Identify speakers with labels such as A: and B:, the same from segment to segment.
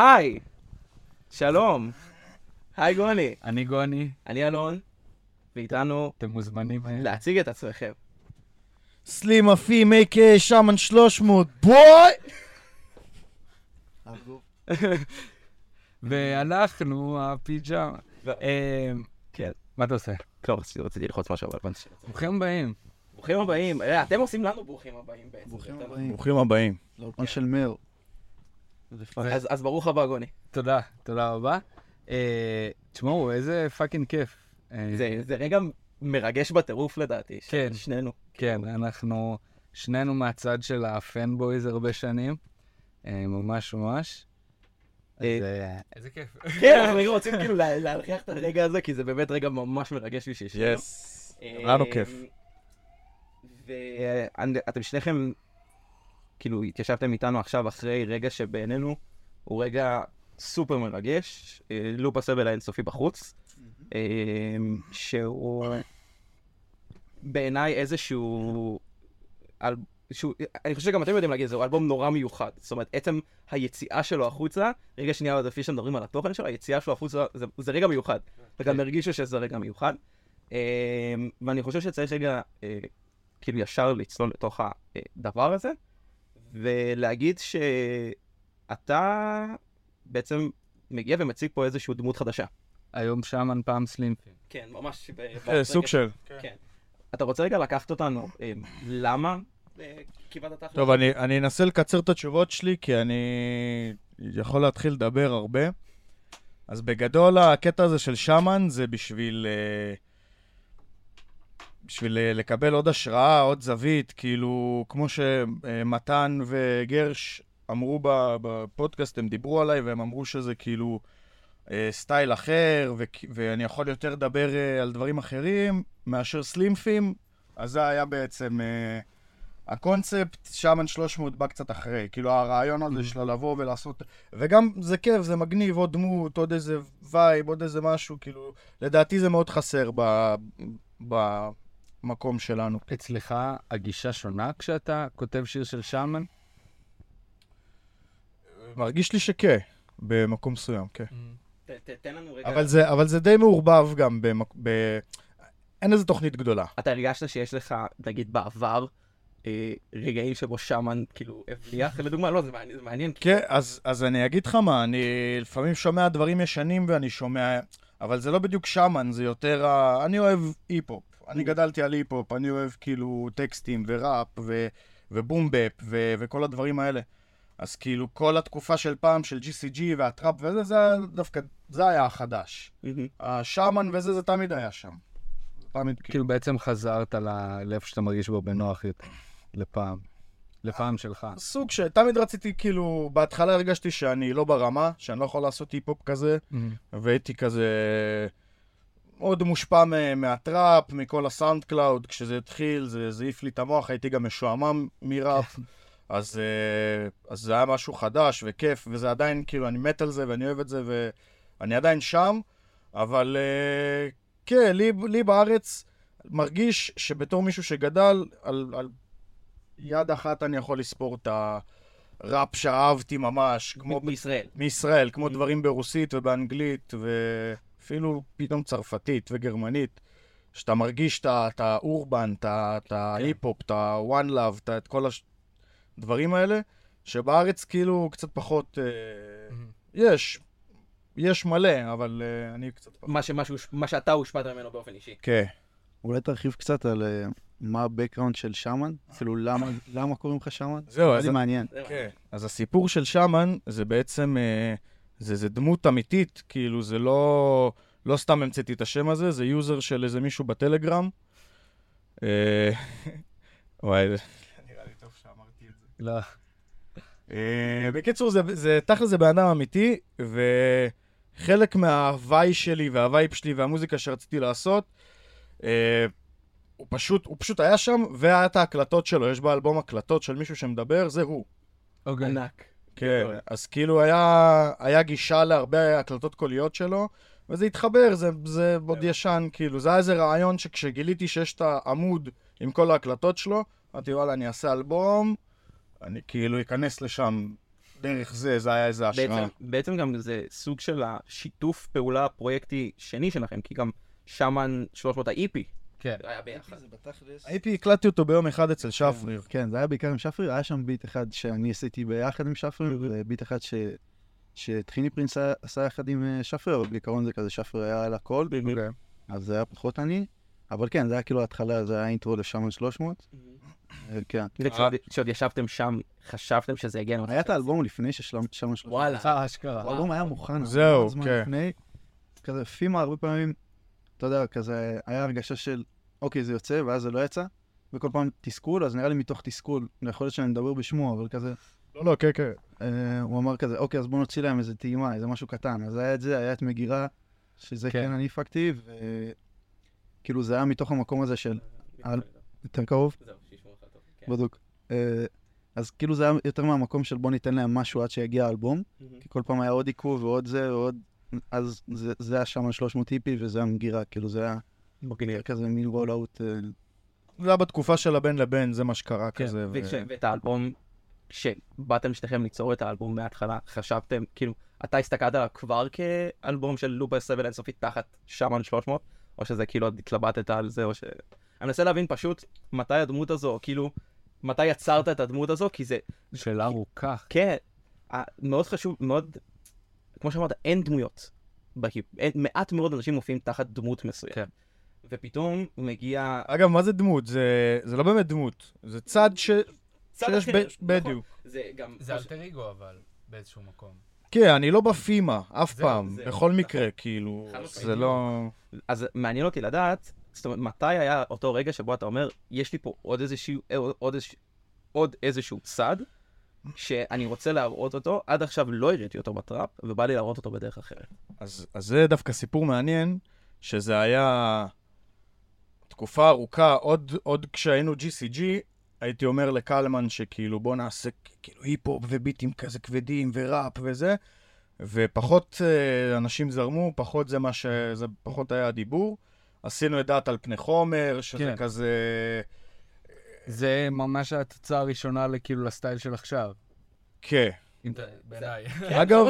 A: היי, שלום. היי גוני.
B: אני גוני,
A: אני אלון, ואיתנו
B: אתם מוזמנים אה,
A: להציג את עצמכם.
C: סלים אפים, a.k.a שמן 300, בוי!
B: ואנחנו הפיג'מה. אה,
A: כן.
B: מה אתה עושה?
A: לא, רציתי- ללחוץ משהו, אבל הבנתי.
B: ברוכים הבאים.
A: ברוכים הבאים. אה, אתם עושים לנו ברוכים הבאים בעצם.
D: ברוכים. הבאים.
C: ברוכים הבאים.
D: לאולפן של מאיר. fuck.
A: אז אז ברוך הבא, גוני.
B: תודה, תודה רבה. אה, תשמעו, איזה fucking כיף. אה,
A: זה זה רגע מרגש בטירוף לדעתי.
B: כן.
A: שנינו.
B: כן, אנחנו שנינו מהצד של ה fanboys הרבה שנים. אה, ממש ממש.
A: אה,
B: אה, איזה כיף.
A: כן, אנחנו רוצים כאילו לה- להנכיח את הרגע הזה, כי זה באמת רגע ממש מרגש בשביל שנינו.
C: yes. לנו כיף.
A: ואתם שניכם, כאילו, התיישבתם איתנו עכשיו אחרי רגע שבעינינו הוא רגע סופר מרגש, אה, לופ הסבל האינסופי בחוץ, אה, שהוא בעיניי איזשהו... אל... שהוא, אני חושב שגם אתם יודעים להגיד את זה, הוא אלבום נורא מיוחד. זאת אומרת, עצם היציאה שלו החוצה, רגע שנייה עוד לפני שמדברים על התוכן שלו, היציאה שלו החוצה זה, זה רגע מיוחד. וגם הרגישו שזה רגע מיוחד. אה, ואני חושב שצריך רגע, כאילו ישר לצלול לתוך הדבר הזה, ולהגיד שאתה בעצם מגיע ומציג פה איזושהי דמות חדשה.
B: היום שמן פעם סלימפים.
A: כן, ממש.
C: כן, סוג של.
A: כן. אתה רוצה רגע לקחת אותנו, אה, למה אה?
C: טוב, אני, אני אנסה לקצר את התשובות שלי, כי אני יכול להתחיל לדבר הרבה. אז בגדול, הקטע הזה של שמן זה בשביל... אה, בשביל אה, לקבל עוד השראה, עוד זווית, כאילו, כמו שמתן וגרש אמרו ב- בפודקאסט, הם דיברו עליי, והם אמרו שזה כאילו אה, סטייל אחר, ו- ואני יכול יותר לדבר אה, על דברים אחרים מאשר סלימפים, אז זה היה בעצם... הקונספט, שמן 300 בא קצת אחרי, כאילו הרעיון הזה של לבוא ולעשות, וגם זה כיף, זה מגניב, עוד דמות, עוד איזה vibe, עוד איזה משהו, כאילו, לדעתי זה מאוד חסר ב, במקום שלנו.
B: אצלך הגישה שונה כשאתה כותב שיר של שמן?
C: מרגיש לי שכן, במקום מסוים, כן.
A: ת- ת- תן לנו רגע...
C: אבל זה, אבל זה די מעורבב גם, במק... ב... אין איזה תוכנית גדולה.
A: אתה הרגשת שיש לך, נגיד בעבר, אה, רגעים שבו שמן כאילו הבליח? לדוגמה, לא, זה מעניין, זה מעניין. כי-
C: כן, אז, אז אני אגיד לך מה, אני לפעמים שומע דברים ישנים ואני שומע, אבל זה לא בדיוק שמן, זה יותר ה... אני אוהב היפ-הופ. אני גדלתי על היפ-הופ, אני אוהב כאילו טקסטים וראפ ו... ובום-בפ ו... וכל הדברים האלה. אז כאילו כל התקופה של פעם, של GCG והטראפ וזה, זה דווקא, זה היה החדש. השאמן וזה, זה תמיד היה שם. תמיד כאילו.
B: כאילו בעצם חזרת ל- לאיפה שאתה מרגיש בו בנוח יותר, לפעם. לפעם שלך.
C: סוג שתמיד רציתי, כאילו, בהתחלה הרגשתי שאני לא ברמה, שאני לא יכול לעשות היפ-הופ כזה. והייתי כזה מאוד מושפע מהטראפ, מכל ה SoundCloud, כשזה התחיל, זה העיף לי את המוח, הייתי גם משועמם מראפ, אז, אה, אז זה היה משהו חדש וכיף, וזה עדיין, כאילו, אני מת על זה ואני אוהב את זה, ואני עדיין שם, אבל אה, כן, לי, לי בארץ מרגיש שבתור מישהו שגדל, על, על יד אחת אני יכול לספור את הראפ שאהבתי ממש, כמו
A: מישראל.
C: מישראל, כמו דברים ברוסית ובאנגלית, ואפילו פתאום צרפתית וגרמנית, שאתה מרגיש את האורבן, את את ההיפ-הופ, את ה-one love, את כל הדברים האלה, שבארץ כאילו קצת פחות... אה, יש, יש מלא, אבל אה, אני קצת פחות.
A: מה שמשהו- מה שאתה הושפעת ממנו באופן אישי.
C: כן.
D: אולי תרחיב קצת על אה, מה ה-background של שמן? כאילו, למה- למה קוראים לך שמן?
C: זהו,
D: זה
C: אז...
D: מעניין.
A: זה
C: כן. אז הסיפור של שמן זה בעצם, זה, זה דמות אמיתית, כאילו זה לא, לא סתם המצאתי את השם הזה, זה יוזר של איזה מישהו בטלגרם. אה, וואי, זה נראה לי טוב שאמרתי את זה.
B: לא.
C: אה, בקיצור, זה, זה תכל'ס זה בן אדם אמיתי, וחלק מההוואי שלי והווייב שלי והמוזיקה שרציתי לעשות, אה, הוא פשוט, הוא פשוט היה שם, והיה את ההקלטות שלו, יש באלבום הקלטות של מישהו שמדבר, זה הוא.
B: אוקיי.
A: ענק.
C: כן, אז כאילו היה, היה גישה להרבה הקלטות קוליות שלו, וזה התחבר, זה, זה עוד ישן, כאילו, זה היה איזה רעיון שכשגיליתי שיש את העמוד עם כל ההקלטות שלו, אמרתי, וואלה, אני אעשה אלבום, אני כאילו אכנס לשם דרך זה, זה היה איזה השראה.
A: בעצם, בעצם גם זה סוג של השיתוף פעולה פרויקטי שני שלכם, כי גם שמן 300 ה-EP
B: כן.
A: היה ביחד.
C: הייתי, הקלטתי אותו ביום אחד אצל שפריר.
D: כן, זה היה בעיקר עם שפרי, היה שם ביט אחד שאני עשיתי ביחד עם שפרי, וביט אחד ש... שטחיני פרינס עשה יחד עם אה, שפרי, אבל בעיקרון זה כזה, שפרי היה על הכל,
B: אוקיי.
D: אז זה היה פחות אני. אבל כן, זה היה כאילו ההתחלה, זה היה אינטרו לשמן 300. אה, כן.
A: וכשעוד כשעוד ישבתם שם, חשבתם שזה יגיע למצב
D: היה את? האלבום לפני ששמן 300.
A: וואלה.
B: אה, אשכרה.
D: האלבום היה מוכן.
C: זהו,
D: זמן
C: כן.
D: כזה פימה הרבה פעמים, אתה יודע, כזה, היה הרגשה של, אוקיי, זה יוצא, ואז זה לא יצא, וכל פעם תסכול, אז נראה לי מתוך תסכול, יכול להיות שאני מדבר בשמו, אבל כזה,
C: לא, לא, כן, כן.
D: אה, הוא אמר כזה, אוקיי, אז בוא נוציא להם איזה טעימה, איזה משהו קטן. אז היה את זה, היה את מגירה, שזה
B: כן.
D: כן אני הפקתי, וכאילו זה היה מתוך המקום הזה של, על- יותר קרוב,
A: זהו, שישמעו אותך טוב. כן.
D: בדוק. אה, אז כאילו זה היה יותר מהמקום של בוא ניתן להם משהו עד שיגיע האלבום, כי כל פעם היה עוד עיכוב ועוד זה ועוד, אז זה, זה היה שם 300 טיפי וזה המגירה, כאילו זה היה
A: מגניב.
D: כזה מין רול אאוט.
C: זה היה בתקופה של הבין לבין, זה מה שקרה
B: כן,
C: כזה. ו-
A: וכש- ואת האלבום, כשבאתם שניכם ליצור את האלבום מההתחלה, חשבתם, כאילו, אתה הסתכלת עליו כבר כאלבום של לופה 7 אינסופית תחת שמן 300, או שזה כאילו עוד התלבטת על זה, או ש... אני מנסה להבין פשוט מתי הדמות הזו, כאילו, מתי יצרת את הדמות הזו, כי זה,
B: שאלה ארוכה.
A: כן, מאוד חשוב, מאוד, כמו שאמרת, אין דמויות. בהיפ, אין, מעט מאוד אנשים מופיעים תחת דמות מסוימת.
B: כן.
A: ופתאום מגיע...
C: אגב, מה זה דמות? זה זה לא באמת דמות. זה צד ש...
A: צד
C: שיש
A: אחר,
C: ב-
A: נכון.
C: בדיוק.
A: זה גם...
B: זה אלטר אגו אבל, באיזשהו מקום.
C: כן, אני לא בפימה, אף
A: זהו,
C: פעם.
A: זה-
C: בכל
A: נכון.
C: מקרה, כאילו,
A: חד משמעית.
C: זה לא...
A: אז מעניין אותי לדעת, זאת אומרת, מתי היה אותו רגע שבו אתה אומר, יש לי פה עוד איזשהו, עוד איזשהו, עוד איזשהו צד, שאני רוצה להראות אותו, עד עכשיו לא הראיתי אותו בטראפ, ובא לי להראות אותו בדרך אחרת.
C: אז, אז זה דווקא סיפור מעניין, שזה היה תקופה ארוכה, עוד, עוד כשהיינו GCG, הייתי אומר לקלמן שכאילו בוא נעשה כאילו היפ-הופ וביטים כזה כבדים וראפ וזה, ופחות אה, אנשים זרמו, פחות זה מה ש... זה פחות היה הדיבור. עשינו את דעת על פני חומר, שזה
B: כן.
C: כזה...
B: זה ממש התוצאה הראשונה לכאילו לסטייל של עכשיו.
C: כן.
B: בעיניי.
C: אגב,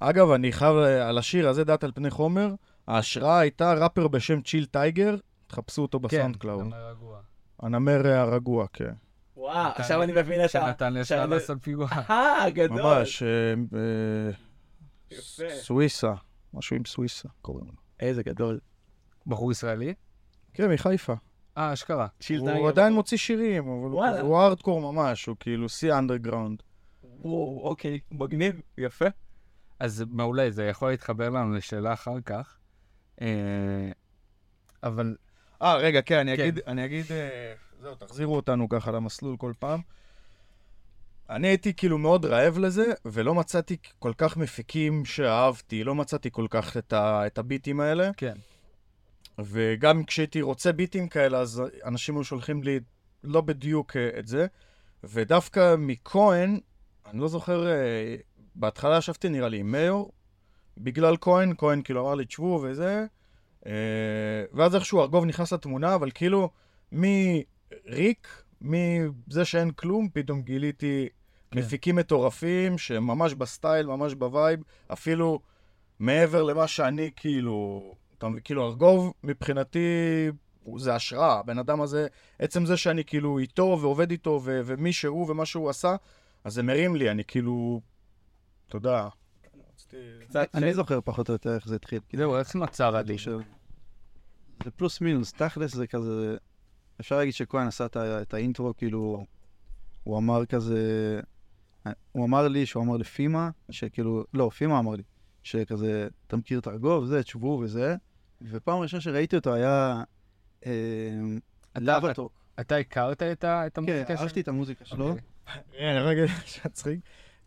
C: אגב, אני חייב אה, על השיר הזה, דעת על פני חומר, ההשראה הייתה ראפר בשם Chill Tiger, תחפשו אותו ב SoundCloud.
B: כן, נמר רגוע.
C: הנמר הרגוע, כן.
A: וואו, עכשיו אני מבין את ה...
B: שנתן לי השראה
A: שאני-
B: לעשות פיגוע.
A: אה, גדול.
C: ממש, אה, אה. סוויסה, משהו עם סוויסה קוראים לו.
A: איזה גדול.
B: בחור ישראלי?
C: כן, מחיפה.
B: אה, אשכרה.
C: הוא. עדיין מוציא שירים, אבל הוא הארדקור ממש, הוא כאילו שיא אנדרגראונד.
A: וואו, אוקיי, מגניב, יפה.
B: אז מעולה, זה יכול להתחבר לנו לשאלה אחר כך. אה, אבל
C: אה, רגע, כן, אני
B: כן.
C: אגיד, אני אגיד, אה, זהו, תחזירו אותנו ככה למסלול כל פעם. אני הייתי כאילו מאוד רעב לזה, ולא מצאתי כל כך מפיקים שאהבתי, לא מצאתי כל כך את, ה, את הביטים האלה.
B: כן.
C: וגם כשהייתי רוצה ביטים כאלה, אז אנשים היו שולחים לי לא בדיוק אה, את זה. ודווקא מכהן, אני לא זוכר, אה, בהתחלה ישבתי נראה לי עם מאיור, בגלל כהן, כהן כאילו אמר לי, תשבו וזה, אה, ואז איכשהו ארגוב נכנס לתמונה, אבל כאילו, מריק, מזה שאין כלום, פתאום גיליתי
B: כן.
C: מפיקים מטורפים, שהם ממש בסטייל, ממש ב vibe, אפילו מעבר למה שאני כאילו, אתה מבין, כאילו ארגוב מבחינתי זה השראה, הבן אדם הזה, עצם זה שאני כאילו איתו ועובד איתו ו- ומי שהוא ומה שהוא עשה, אז זה מרים לי, אני כאילו, תודה.
A: קצת
D: אני זוכר פחות או יותר איך זה התחיל.
B: זהו, איך נוצר הדיל?
D: של- זה פלוס מינוס, תכלס זה כזה, אפשר להגיד שכהן עשה את ה- את האינטרו, כאילו, הוא אמר כזה, הוא אמר לי שהוא אמר לפימה, שכאילו, לא, פימה אמר לי, שכזה, אתה מכיר את ארגוב, זה, תשבו וזה, ופעם ראשונה שראיתי אותו היה אה, לאבטוק.
B: אתה הכרת את ה- את
D: כן,
B: המוזיקה
D: אהבתי את המוזיקה שלו.
B: אוקיי.
C: כן, רגע, שמצחיק.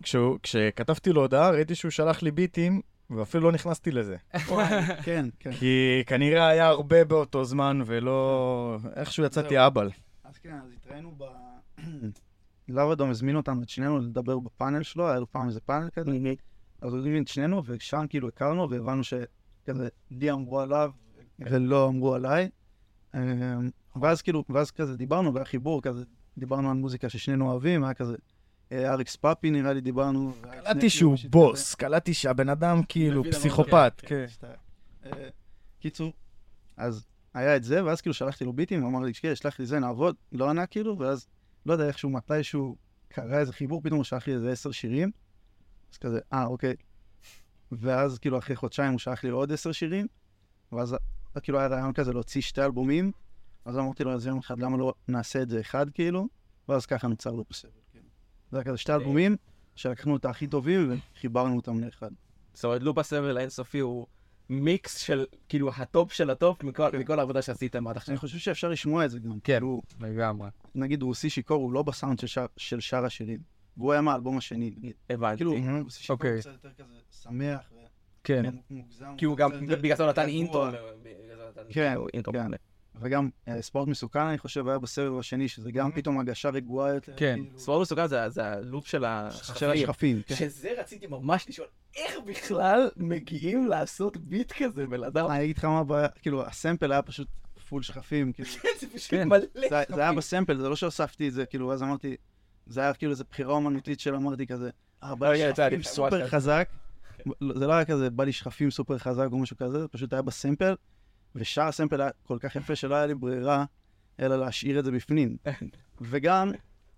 C: כשהוא- כשכתבתי לו הודעה, ראיתי שהוא שלח לי ביטים, ואפילו לא נכנסתי לזה.
D: כן, כן.
C: כי כנראה היה הרבה באותו זמן, ולא... איכשהו יצאתי אבל.
D: אז כן, אז התראינו ב... לאבדום הזמין אותנו, את שנינו, לדבר בפאנל שלו, היה לו פעם איזה פאנל כזה. אז הוא הזמין את שנינו, ושם כאילו הכרנו, והבנו שכזה, לי אמרו עליו, ולא אמרו עליי. אמ, ואז כאילו, ואז כזה דיברנו, והיה חיבור כזה, דיברנו על מוזיקה ששנינו אוהבים, היה כזה, אה, אריקס פאפי נראה לי דיברנו.
C: קלטתי שהוא בוס, קלטתי שהבן אדם כאילו פסיכופת. כן.
D: שאתה- אה, קיצור, אז היה את זה, ואז כאילו שלחתי לו ביטים, אמר לי, תשקיע, שלח לי זה, נעבוד, לא ענה כאילו, ואז, לא יודע, איכשהו, מתישהו קרה איזה חיבור, פתאום הוא שלח לי איזה עשר שירים, אז כזה, אה, אוקיי. ואז כאילו אחרי חודשיים הוא שלח לי עוד עשר שירים, ואז אה, כאילו היה רעיון כזה להוציא שתי אלבומים, אז אמרתי לו, אז יום אחד, למה לא נעשה את זה אחד, כאילו, ואז ככה נוצר לו בסדר, כאילו. זה היה כזה שתי אלבומים, שלקחנו את הכי טובים וחיברנו אותם לאחד.
A: זאת אומרת, לופ הסבל האינסופי הוא מיקס של, כאילו, הטופ של הטופ מכל
C: כן.
A: מכל העבודה שעשיתם עד עכשיו.
D: אני חושב שאפשר לשמוע את זה גם.
B: כן.
D: כאילו,
B: לגמרי.
D: נגיד רוסי שיכור הוא לא בסאונד של שאר השירים. והוא היה מהאלבום השני.
A: הבנתי.
D: כאילו,
B: אוקיי.
D: הוא קצת יותר כזה שמח
B: כן.
D: ומוגזם.
A: כי הוא גם, בגלל זה הוא נתן
D: רגוע.
A: אינטרו. הוא
D: כן,
A: כאילו אינטרו
D: כן. וגם אה, ספורט מסוכן, אני חושב, היה בסבב השני, שזה גם פתאום הגשה רגועה יותר.
B: כן.
D: כאילו,
A: ספורט מסוכן זה- הלופ של השכפים.
D: כן.
A: שזה רציתי ממש לשאול, איך בכלל מגיעים לעשות ביט כזה, בן אדם?
D: אני אגיד לך מה הבעיה, כאילו, הסמפל היה פשוט פול שכפים, כאילו.
A: זה פשוט
B: כן.
A: מלא
D: זה זה היה
A: שכפים.
D: בסמפל, זה לא שהוספתי את זה, כאילו, אז אמרתי, זה היה כאילו איזו בחירה אומנותית של אמרתי כזה, אה, בא לי
A: יצא,
D: שכפים סופר חזק, לא, זה לא היה כזה, בא לי שכפים סופר חזק או משהו כזה, זה פשוט היה בסמפל, ושאר הסמפל היה כל כך יפה שלא היה לי ברירה, אלא להשאיר את זה בפנים. וגם,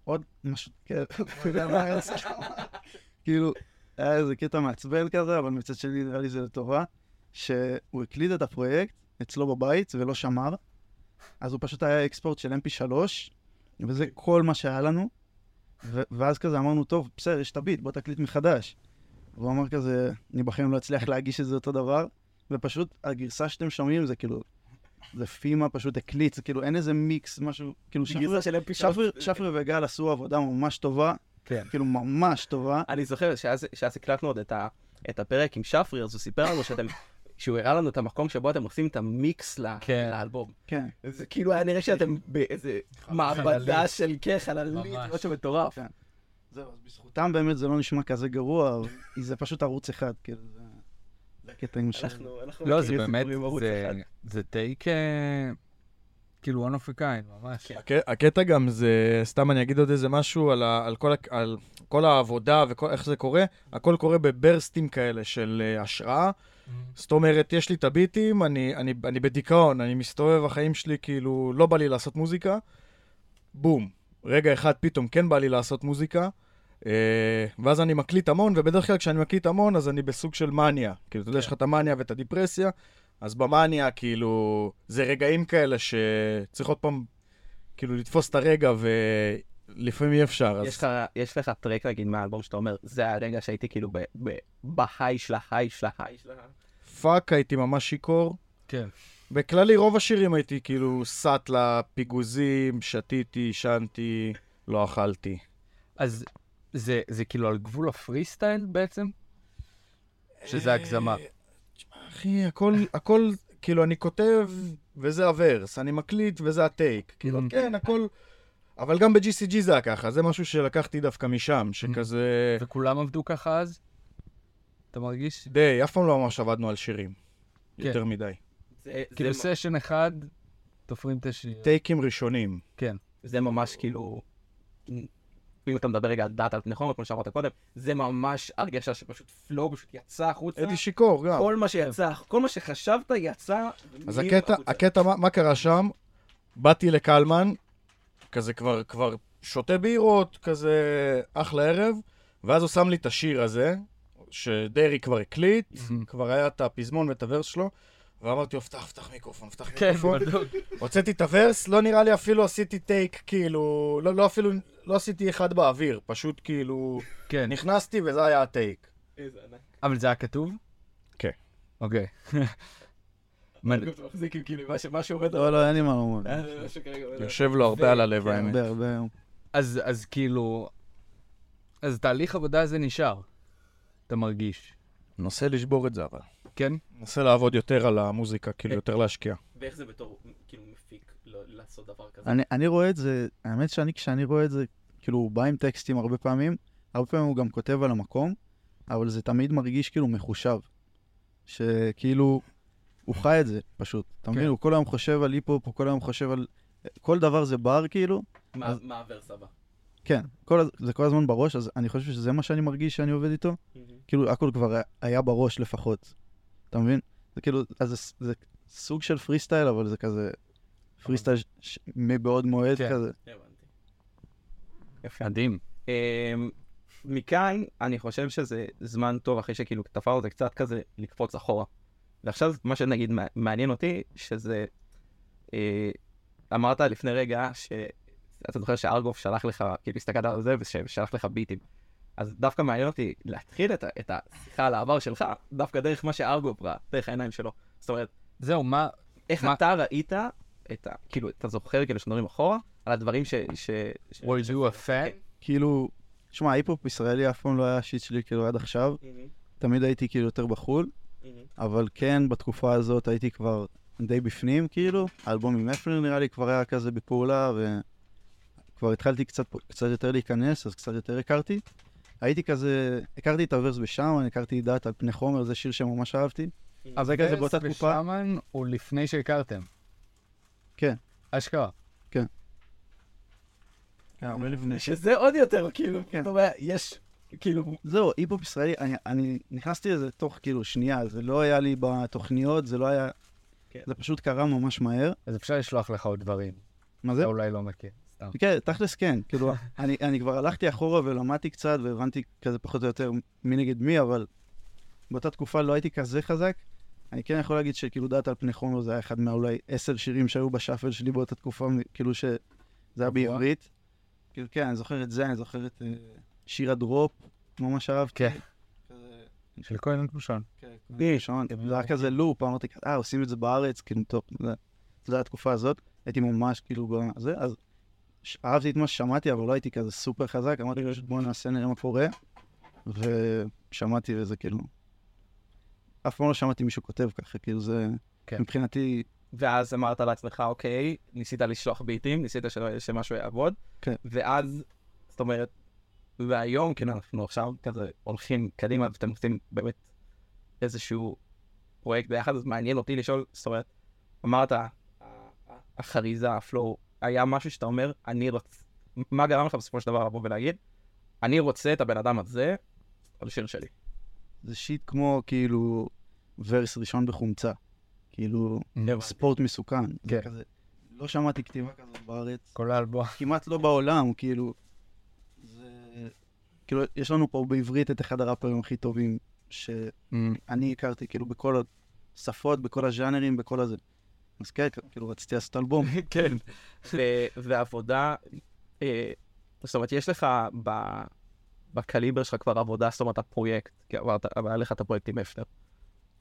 D: עוד משהו, כן, לא. כאילו, היה איזה קטע מעצבן כזה, אבל מצד שני נראה לי זה לטובה, שהוא הקליט את הפרויקט אצלו בבית ולא שמר, אז הוא פשוט היה אקספורט של mp3, וזה כל מה שהיה לנו, ו- ואז כזה אמרנו, טוב, בסדר, יש את הביט, בוא תקליט מחדש. והוא אמר כזה, אני בחיים לא אצליח להגיש את זה אותו דבר, ופשוט הגרסה שאתם שומעים זה כאילו, זה פימה פשוט הקליט, זה כאילו אין איזה מיקס, משהו, כאילו שפרי,
A: של mp3.
D: שפרי, שפרי וגל עשו עבודה ממש טובה,
B: כן.
D: כאילו ממש טובה.
A: אני זוכר שאז שאז הקלטנו עוד את ה- את הפרק עם שפרי, אז הוא סיפר לנו שאתם, שהוא הראה לנו את המקום שבו אתם עושים את המיקס
B: כן.
A: לאלבום.
D: כן.
A: זה כאילו היה נראה שאתם באיזה מעבדה
B: חללית.
A: של חללית,
B: ממש.
A: משהו מטורף.
D: כן. זהו, אז בזכותם באמת זה לא נשמע כזה גרוע, אבל זה פשוט ערוץ אחד, כאילו, זה... זה הקטעים של...
A: אנחנו אנחנו
B: לא, זה באמת, זה- טייק אה, כאילו one of a kind, ממש.
A: כן.
C: הק- הקטע גם זה, סתם אני אגיד עוד איזה משהו על, כל, ה- על כל העבודה ואיך זה קורה, הכל קורה בברסטים כאלה של uh, השראה. זאת אומרת, יש לי את הביטים, אני, אני, אני בדיכאון, אני מסתובב, החיים שלי כאילו, לא בא לי לעשות מוזיקה. בום. רגע אחד פתאום כן בא לי לעשות מוזיקה. אה, ואז אני מקליט המון, ובדרך כלל כשאני מקליט המון, אז אני בסוג של מניה. כאילו, אתה יודע, יש לך את המניה ואת הדיפרסיה, אז במאניה, כאילו, זה רגעים כאלה שצריך עוד פעם, כאילו, לתפוס את הרגע, ולפעמים אי אפשר. אז...
A: יש לך, יש לך track נגיד מהאלבום שאתה אומר, זה הרגע שהייתי כאילו ב- ב- ב high של ה high של ה high של ה...
C: פאק, הייתי ממש שיכור.
B: כן.
C: בכללי, רוב השירים הייתי כאילו סאטלה פיגוזים, שתיתי, עישנתי, לא אכלתי.
B: אז זה זה כאילו על גבול הפרי סטייל בעצם? שזה הגזמה.
C: אחי, הכל, הכל, כאילו, אני כותב, וזה הוורס, אני מקליט, וזה הטייק. כאילו,
B: Mhm.
C: כן, הכל... אבל גם ב-GCG זה היה ככה, זה משהו שלקחתי דווקא משם, שכזה...
B: וכולם עבדו ככה אז? אתה מרגיש?
C: די, אף פעם לא ממש עבדנו על שירים.
B: כן.
C: יותר מדי.
A: זה-
B: כאילו
A: זה-
B: סשן אחד, תופרים את השיר.
C: טייקים ראשונים.
B: כן.
A: זה ממש כאילו, אם אתה מדבר רגע על דאטה על פני חומר, כמו שאמרת קודם, זה ממש הרגשה שפשוט פלואו פשוט יצא החוצה.
C: הייתי שיכור גם.
A: כל מה שיצא, כל מה שחשבת יצא.
C: אז הקטע. הקטע, מה, מה קרה שם? באתי לקלמן, כזה כבר, כבר שותה בירות, כזה אחלה ערב, ואז הוא שם לי את השיר הזה, שדרעי כבר הקליט. כבר היה את הפזמון ואת הוורס שלו, ואמרתי לו, פתח, פתח מיקרופון, פתח
B: כן,
C: מיקרופון.
B: בדיוק.
C: הוצאתי את הוורס, לא נראה לי אפילו עשיתי טייק, כאילו, לא, לא אפילו, לא עשיתי אחד באוויר, פשוט כאילו,
B: כן.
C: נכנסתי וזה היה הטייק.
A: איזה ענק.
B: אבל זה היה כתוב?
C: כן.
B: אוקיי.
A: אתה מחזיק עם כאילו מה שעובד
D: לא, לא, אין לי מה לומר.
A: אה.
C: יושב לו הרבה על הלב,
A: כן,
C: האמת.
D: הרבה, הרבה.
B: אז אז כאילו... אז תהליך עבודה הזה נשאר. אתה מרגיש.
C: ננסה לשבור את זה אבל.
B: כן?
C: ננסה לעבוד יותר על המוזיקה, כאילו יותר להשקיע.
A: ואיך זה בתור, כאילו, מפיק, לא- לעשות דבר כזה?
D: אני, אני רואה את זה, האמת שאני, כשאני רואה את זה, כאילו, הוא בא עם טקסטים הרבה פעמים, הרבה פעמים הוא גם כותב על המקום, אבל זה תמיד מרגיש כאילו מחושב. שכאילו, הוא חי את זה, פשוט. אתה מבין?
B: כן.
D: הוא כל היום חושב על היפ-הופ, הוא כל היום חושב על... כל דבר זה בר, כאילו.
A: מה-
D: אז-
A: מה ה verse הבא?
D: כן, כל, זה כל הזמן בראש, אז אני חושב שזה מה שאני מרגיש שאני עובד איתו. כאילו, הכל כבר היה- בראש לפחות. אתה מבין? זה כאילו, אז זה, זה סוג של פרי סטייל, אבל זה כזה פרי סטייל ש- ש- מבעוד מועד
B: כן.
D: כזה.
A: יפה.
B: מדהים.
A: אמ, מכאן אני חושב שזה זמן טוב אחרי שכאילו תפרנו את זה קצת כזה לקפוץ אחורה. ועכשיו מה שנגיד מע- מעניין אותי שזה אה, אמרת לפני רגע שאתה זוכר שארגוף שלח לך כאילו הסתכלת על זה ושלח לך ביטים. אז דווקא מעניין אותי להתחיל את, את השיחה על העבר שלך דווקא דרך מה שארגוף ראה, דרך העיניים שלו. זאת אומרת,
B: זהו, מה...
A: איך
B: מה-
A: אתה ראית את ה... כאילו, אתה זוכר כאילו שנורים אחורה על הדברים ש... ש... ש...
B: were you a fan?
D: כאילו, שמע, היפ-הופ ישראלי אף פעם לא היה השיט שלי כאילו עד עכשיו. תמיד הייתי כאילו יותר בחו"ל, אבל כן, בתקופה הזאת הייתי כבר די בפנים, כאילו. האלבום עם אפלר נראה לי כבר היה כזה בפעולה, וכבר התחלתי קצת, קצת יותר להיכנס, אז קצת יותר הכרתי. הייתי כזה, הכרתי את הוורס בשאמן, הכרתי דעת על פני חומר, זה שיר שממש אהבתי. אז זה כזה באותה תקופה.
B: ושאמן הוא לפני שהכרתם.
D: כן.
B: אשכרה.
D: הרבה לפני.
A: שזה עוד יותר, כאילו,
D: כן.
A: אתה אומר, יש, כאילו,
D: זהו, היפ-הופ ישראלי, אני, אני נכנסתי לזה תוך כאילו שנייה, זה לא היה לי בתוכניות, זה לא היה...
A: כן.
D: זה פשוט קרה ממש מהר.
B: אז אפשר לשלוח לך עוד דברים.
D: מה זה?
B: אתה אולי לא מכיר. סתם.
D: כן, תכלס כן, כאילו, אני, אני כבר הלכתי אחורה ולמדתי קצת והבנתי כזה פחות או יותר מי נגד מי, אבל באותה תקופה לא הייתי כזה חזק. אני כן יכול להגיד שכאילו דעת על פני חומר זה היה אחד מהאולי עשר שירים שהיו בשאפל שלי באותה תקופה, כאילו שזה היה. בעברית. כאילו כן, אני זוכר את זה, אני זוכר את אה, שיר הדרופ, ממש אהבתי.
B: כן. של כהן אלטושן.
D: ראשון, זה היה כזה לופ, אמרתי, אה, עושים את זה בארץ, כאילו, טוב, זה- היה התקופה הזאת, הייתי ממש כאילו בזה, אז אהבתי את מה ששמעתי, אבל לא הייתי כזה סופר חזק, אמרתי פשוט בוא נעשה, נראה מה קורה, ושמעתי וזה כאילו, אף פעם לא שמעתי מישהו כותב ככה, כאילו זה,
B: כן.
D: מבחינתי,
A: ואז אמרת לעצמך, אוקיי, ניסית לשלוח ביטים, ניסית ש- שמשהו יעבוד,
D: כן.
A: ואז, זאת אומרת, והיום, כן, אנחנו עכשיו כזה הולכים קדימה, ואתם עושים באמת איזשהו פרויקט ביחד, אז מעניין אותי לשאול, זאת אומרת, אמרת, החריזה, הפלואו, היה משהו שאתה אומר, אני רוצה, מה גרם לך בסופו של דבר לבוא ולהגיד, אני רוצה את הבן אדם הזה על שיר שלי.
D: זה שיט כמו כאילו ורס ראשון בחומצה, כאילו ספורט מסוכן, זה
B: כן.
D: כזה, לא שמעתי כתיבה כזאת בארץ,
B: כל האלבום.
D: כמעט לא בעולם, כאילו. כאילו, יש לנו פה בעברית את אחד הראפרים הכי טובים שאני הכרתי, כאילו, בכל השפות, בכל הז'אנרים, בכל הזה. אז כן, כאילו, רציתי לעשות אלבום.
A: כן. ועבודה, אה, זאת אומרת, יש לך בקליבר שלך כבר עבודה, זאת אומרת, הפרויקט, כי היה לך את הפרויקט עם אפטר.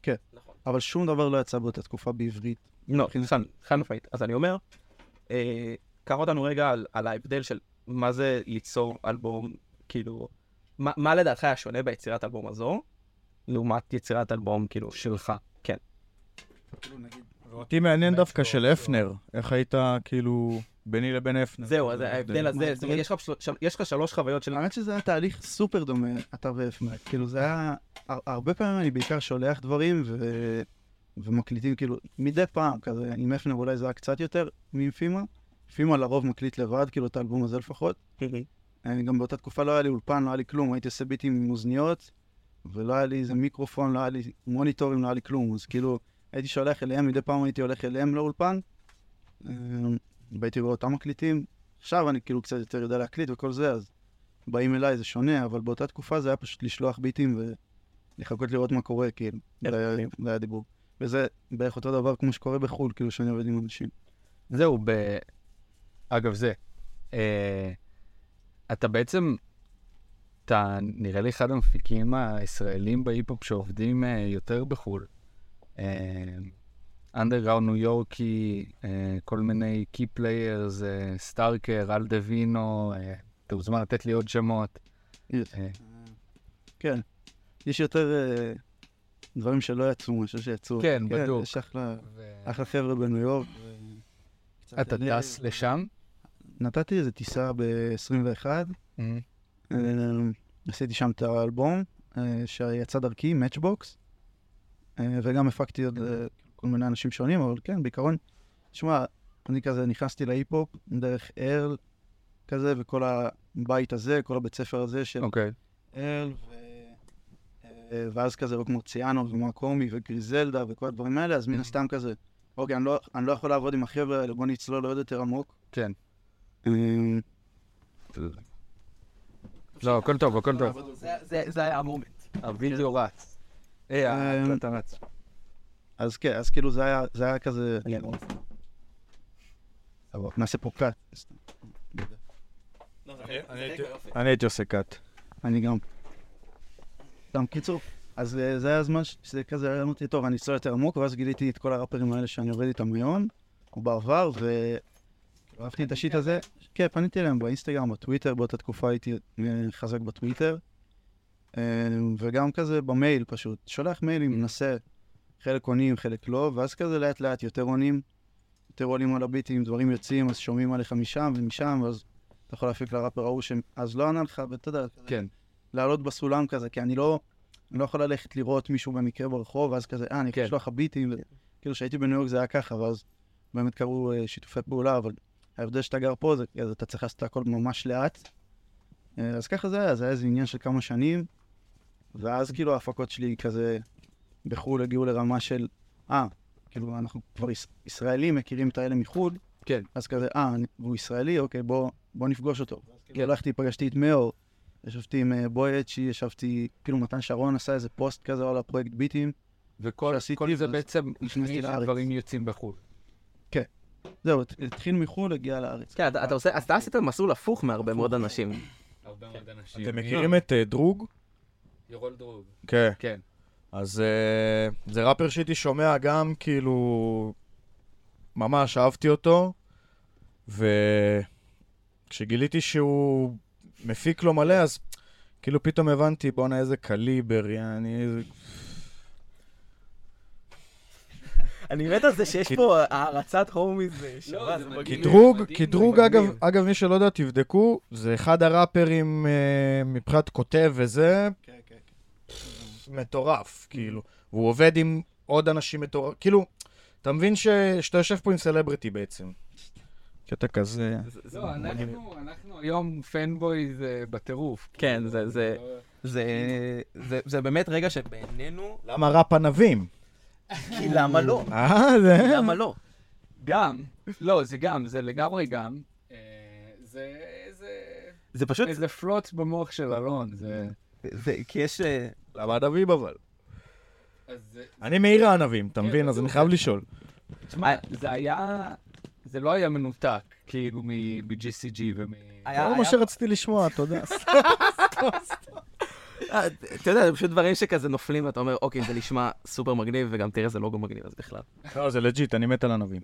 D: כן.
A: נכון.
D: אבל שום דבר לא יצא באותה תקופה בעברית.
A: לא, חד משמעית. אז אני אומר, אה, קח אותנו רגע על, על ההבדל של מה זה ליצור אלבום, כאילו, מה, מה לדעתך היה שונה ביצירת אלבום הזו, לעומת יצירת אלבום, כאילו,
B: שלך.
C: אותי מעניין דווקא
B: לא-
C: של
B: לא.
C: אפנר, איך היית כאילו ביני לבין אפנר.
A: זהו, אז ההבדל הזה, זאת אומרת, יש לך, שלוש חוויות של...
D: האמת שזה היה תהליך סופר דומה, אתה ואפנר. כאילו, זה היה... הר- הרבה פעמים אני בעיקר שולח דברים ו... ומקליטים, כאילו, מדי פעם, כזה, עם אפנר אולי זה היה קצת יותר מעם פימה. פימה לרוב מקליט לבד, כאילו, את האלבום הזה לפחות. אני גם באותה תקופה לא היה לי אולפן, לא היה לי כלום, הייתי עושה ביטים עם אוזניות, ולא היה לי איזה מיקרופון, לא היה לי מוניטורים, לא היה לי כלום, אז כאילו, הייתי שולח אליהם, מדי פעם הייתי הולך אליהם לאולפן, אה, והייתי רואה אותם מקליטים. עכשיו אני כאילו קצת יותר יודע להקליט וכל זה, אז באים אליי, זה שונה, אבל באותה תקופה זה היה פשוט לשלוח ביטים ולחכות לראות מה קורה, כאילו, זה היה- זה היה דיבור. וזה בערך אותו דבר כמו שקורה בחו"ל, כאילו, שאני עובד עם אנשים.
B: זהו, ב... אגב זה, אה, אתה בעצם, אתה נראה לי אחד המפיקים הישראלים בהיפ-הופ שעובדים אה, יותר בחו"ל. אנדרגראונד ניו יורקי, כל מיני key players, Starker, Al Divino, אה, אתה מוזמן לתת לי עוד שמות. אה,
D: כן. יש יותר אה, דברים שלא יצאו מאשר שיצאו.
B: כן, בדוק.
D: יש אחלה, חבר'ה בניו יורק.
B: אתה טס לשם?
D: נתתי איזה טיסה ב-21,
B: אממ.
D: עשיתי שם את האלבום אה, שיצא דרכי, Matchbox, אה, וגם הפקתי עוד אה, כל מיני אנשים שונים, אבל כן, בעיקרון, תשמע, אני כזה נכנסתי להיפ-הופ דרך ארל, כזה, וכל הבית הזה, כל הבית ספר הזה של
B: אוקיי.
D: אל, ו... אה, ואז כזה רוק מרציאנו ומקומי וגריזלדה וכל הדברים האלה, אז מן הסתם כזה, אוקיי, אני לא, אני לא יכול לעבוד עם החבר'ה האלה, בוא נצלול עוד יותר עמוק.
B: כן.
D: אה,
B: לא, הכל טוב, הכל טוב.
A: זה- היה ה moment.
B: הווידאו רץ. היי,
D: אה,
B: ההקלטה רץ.
D: אז כן, אז כאילו זה היה, זה היה כזה, נעשה פה cut.
C: אני הייתי עושה cut.
D: אני גם. סתם קיצור, אז אה, זה היה הזמן שזה כזה, היה אמרתי, טוב, אני אצלול יותר עמוק, ואז גיליתי את כל הראפרים האלה שאני עובד איתם היום, או בעבר, ואהבתי את השיט הזה. כן, פניתי אליהם באינסטגרם, בטוויטר, באותה תקופה הייתי אה, חזק בטוויטר, אה, וגם כזה במייל פשוט. שולח מיילים, מנסה, חלק עונים, חלק לא, ואז כזה לאט לאט יותר עונים, יותר עולים על הביטים, דברים יוצאים, אז שומעים עליך משם ומשם, ואז אתה יכול להפיק לראפר ההוא שאז לא ענה לך, ואתה יודע,
B: כן.
D: לעלות בסולם כזה, כי אני לא, אני לא יכול ללכת לראות מישהו במקרה ברחוב, ואז כזה, אה, אני יכול
B: כן.
D: לשלוח לך ביטים, כאילו כשהייתי בניו יורק זה היה ככה, ואז באמת קרו אה, שיתופי פעולה, אבל ההבדל שאתה גר פה זה, אז אתה צריך לעשות את הכל ממש לאט. אה, אז ככה זה היה, זה היה איזה עניין של כמה שנים, ואז כאילו ההפקות שלי כזה בחו"ל הגיעו לרמה של, אה, כאילו אנחנו כבר יש, ישראלים מכירים את האלה מחו"ל,
B: כן.
D: אז כזה, אה, אני- והוא ישראלי, אוקיי, בוא, בוא נפגוש אותו.
B: כן.
D: הלכתי, פגשתי את מאור, ישבתי עם אה, בוי אצ'י, ישבתי, כאילו מתן שרון עשה איזה פוסט כזה על הפרויקט ביטים.
B: וכל
D: שעשיתי,
B: כל זה בעצם לפני
D: לארץ.
B: שדברים יוצאים בחו"ל.
D: זהו, הת- התחיל מחו"ל, הגיע לארץ.
A: כן, אתה עושה, אז אתה עשית מסלול הפוך מהרבה מאוד אנשים.
B: הרבה מאוד אנשים.
C: אתם מכירים את אה, דרוג?
B: ירול דרוג.
C: כן.
B: כן.
C: אז אה, זה ראפר שהייתי שומע גם, כאילו, ממש אהבתי אותו, וכשגיליתי שהוא מפיק לו מלא, אז כאילו פתאום הבנתי, בואנה איזה קליבר, יעני, איזה...
A: אני מת על זה שיש פה הערצת הומיז שווה,
B: זה
A: זה. מגניב.
C: קטרוג, קטרוג
B: זה
C: אגב, מי שלא יודע, תבדקו, זה אחד הראפרים אה, מבחינת כותב וזה, מטורף, כאילו. והוא עובד עם עוד אנשים מטורף, כאילו, אתה מבין ש- שאתה יושב פה עם סלבריטי בעצם. קטע כזה.
A: זה- זה
B: לא. אנחנו אנחנו היום פנבויז אה, בטירוף.
A: כן, זה- זה- זה, זה, זה באמת רגע שבעינינו,
C: למה ראפ ענבים?
A: כי למה לא?
C: אה, זה...
A: למה לא?
B: גם, לא, זה גם, זה לגמרי גם. אה, זה.
A: זה פשוט,
B: איזה פלוט במוח של אלון, זה...
A: זה, כי יש, אה,
C: למה ענבים אבל? אני מעיר הענבים, אתה
B: כן,
C: מבין? אז. אני חייב לשאול.
B: תשמע, זה היה... זה לא היה מנותק, כאילו מ-GCG ומ...
A: היה-
C: זה לא מה שרציתי לשמוע, תודה.
A: אה, אתה יודע, זה פשוט דברים שכזה נופלים ואתה אומר, אוקיי, זה נשמע סופר מגניב, וגם תראה, זה לוגו מגניב, אז בכלל.
C: לא, זה legit, אני מת על ענבים.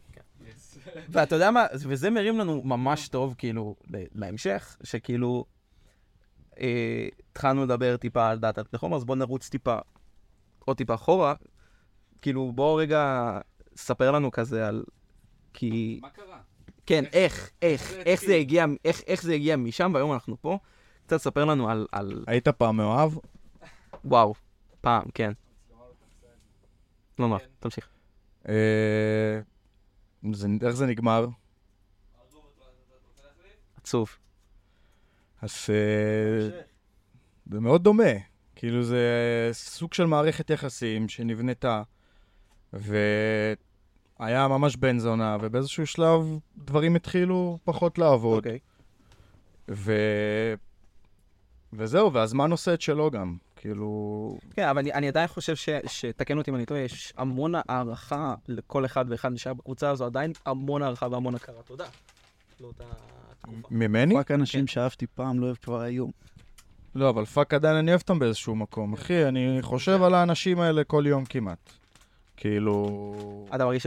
A: ואתה יודע מה, וזה מרים לנו ממש טוב, כאילו, להמשך, שכאילו, אה, התחלנו לדבר טיפה על דאטה פלטפורמה, אז בוא נרוץ טיפה, עוד טיפה אחורה. כאילו, בוא רגע, ספר לנו כזה על, כי,
B: מה קרה?
A: כן, איך, איך, איך זה? הגיע, איך, איך זה הגיע משם, והיום אנחנו פה. קצת ספר לנו על, על,
C: היית פעם מאוהב?
A: וואו, פעם, כן. לא נורא,
B: כן.
A: תמשיך.
C: אה, זה- איך זה נגמר?
A: עצוב.
C: אז אה, זה מאוד דומה. כאילו זה סוג של מערכת יחסים שנבנתה, והיה ממש בן זונה, ובאיזשהו שלב דברים התחילו פחות לעבוד.
A: אוקיי.
C: וזהו, והזמן עושה את שלו גם. כאילו...
A: כן, אבל אני, אני עדיין חושב ש... שתקן אותי אם אני טועה, יש המון הערכה לכל אחד ואחד נשאר בקבוצה הזו, עדיין המון הערכה והמון הכרת תודה. לאותה תקופה.
C: ממני?
D: רק אנשים
A: כן.
D: שאהבתי פעם לא אוהב כבר היום.
C: לא, אבל פאק עדיין אני אוהב אותם באיזשהו מקום. אחי, אני חושב על האנשים האלה כל יום כמעט. כאילו...
A: אתה מרגיש.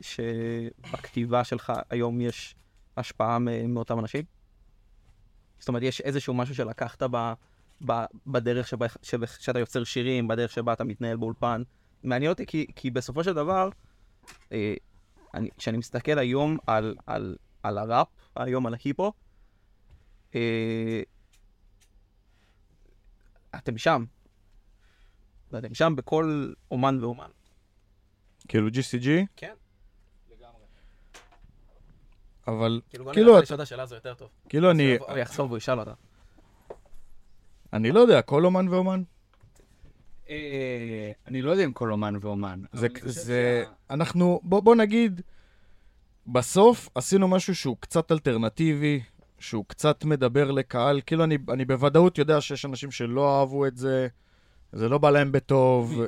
A: שבכתיבה שלך היום יש השפעה מ- מאותם אנשים? זאת אומרת, יש איזשהו משהו שלקחת ב... ב... בדרך שבה... שבה... שאתה יוצר שירים, בדרך שבה אתה מתנהל באולפן. מעניין אותי כי, כי בסופו של דבר, אה, אני... כשאני מסתכל היום על, על... על הראפ, היום על ההיפו, אה, אתם שם. ואתם שם בכל אומן ואומן.
C: כאילו GCG?
A: כן.
C: אבל
A: כאילו,
C: כאילו, את-
A: לשאול את השאלה הזו יותר טוב.
C: כאילו אני,
A: הוא יחזור והוא ישאל אותה.
C: אני לא יודע, כל אומן ואומן.
B: אה, אני לא יודע אם כל אומן ואומן.
C: זה,
B: אני
C: אנחנו, בוא, נגיד, בסוף עשינו משהו שהוא קצת אלטרנטיבי, שהוא קצת מדבר לקהל, כאילו אני, אני בוודאות יודע שיש אנשים שלא אהבו את זה, זה לא בא להם בטוב,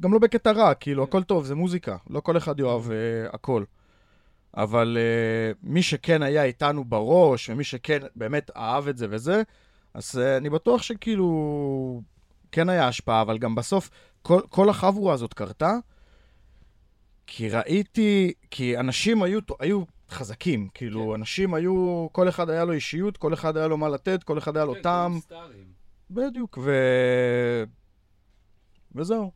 C: גם לא בקטע רע, כאילו, הכל טוב, זה מוזיקה, לא כל אחד יאהב uh, הכל. אבל uh, מי שכן היה איתנו בראש, ומי שכן באמת אהב את זה וזה, אז uh, אני בטוח שכאילו, כן היה השפעה, אבל גם בסוף, כל, כל החבורה הזאת קרתה, כי ראיתי, כי אנשים היו, היו חזקים, כאילו,
B: כן.
C: אנשים היו, כל אחד היה לו אישיות, כל אחד היה לו מה לתת, כל אחד היה לו
B: כן,
C: טעם. בדיוק, ו... וזהו.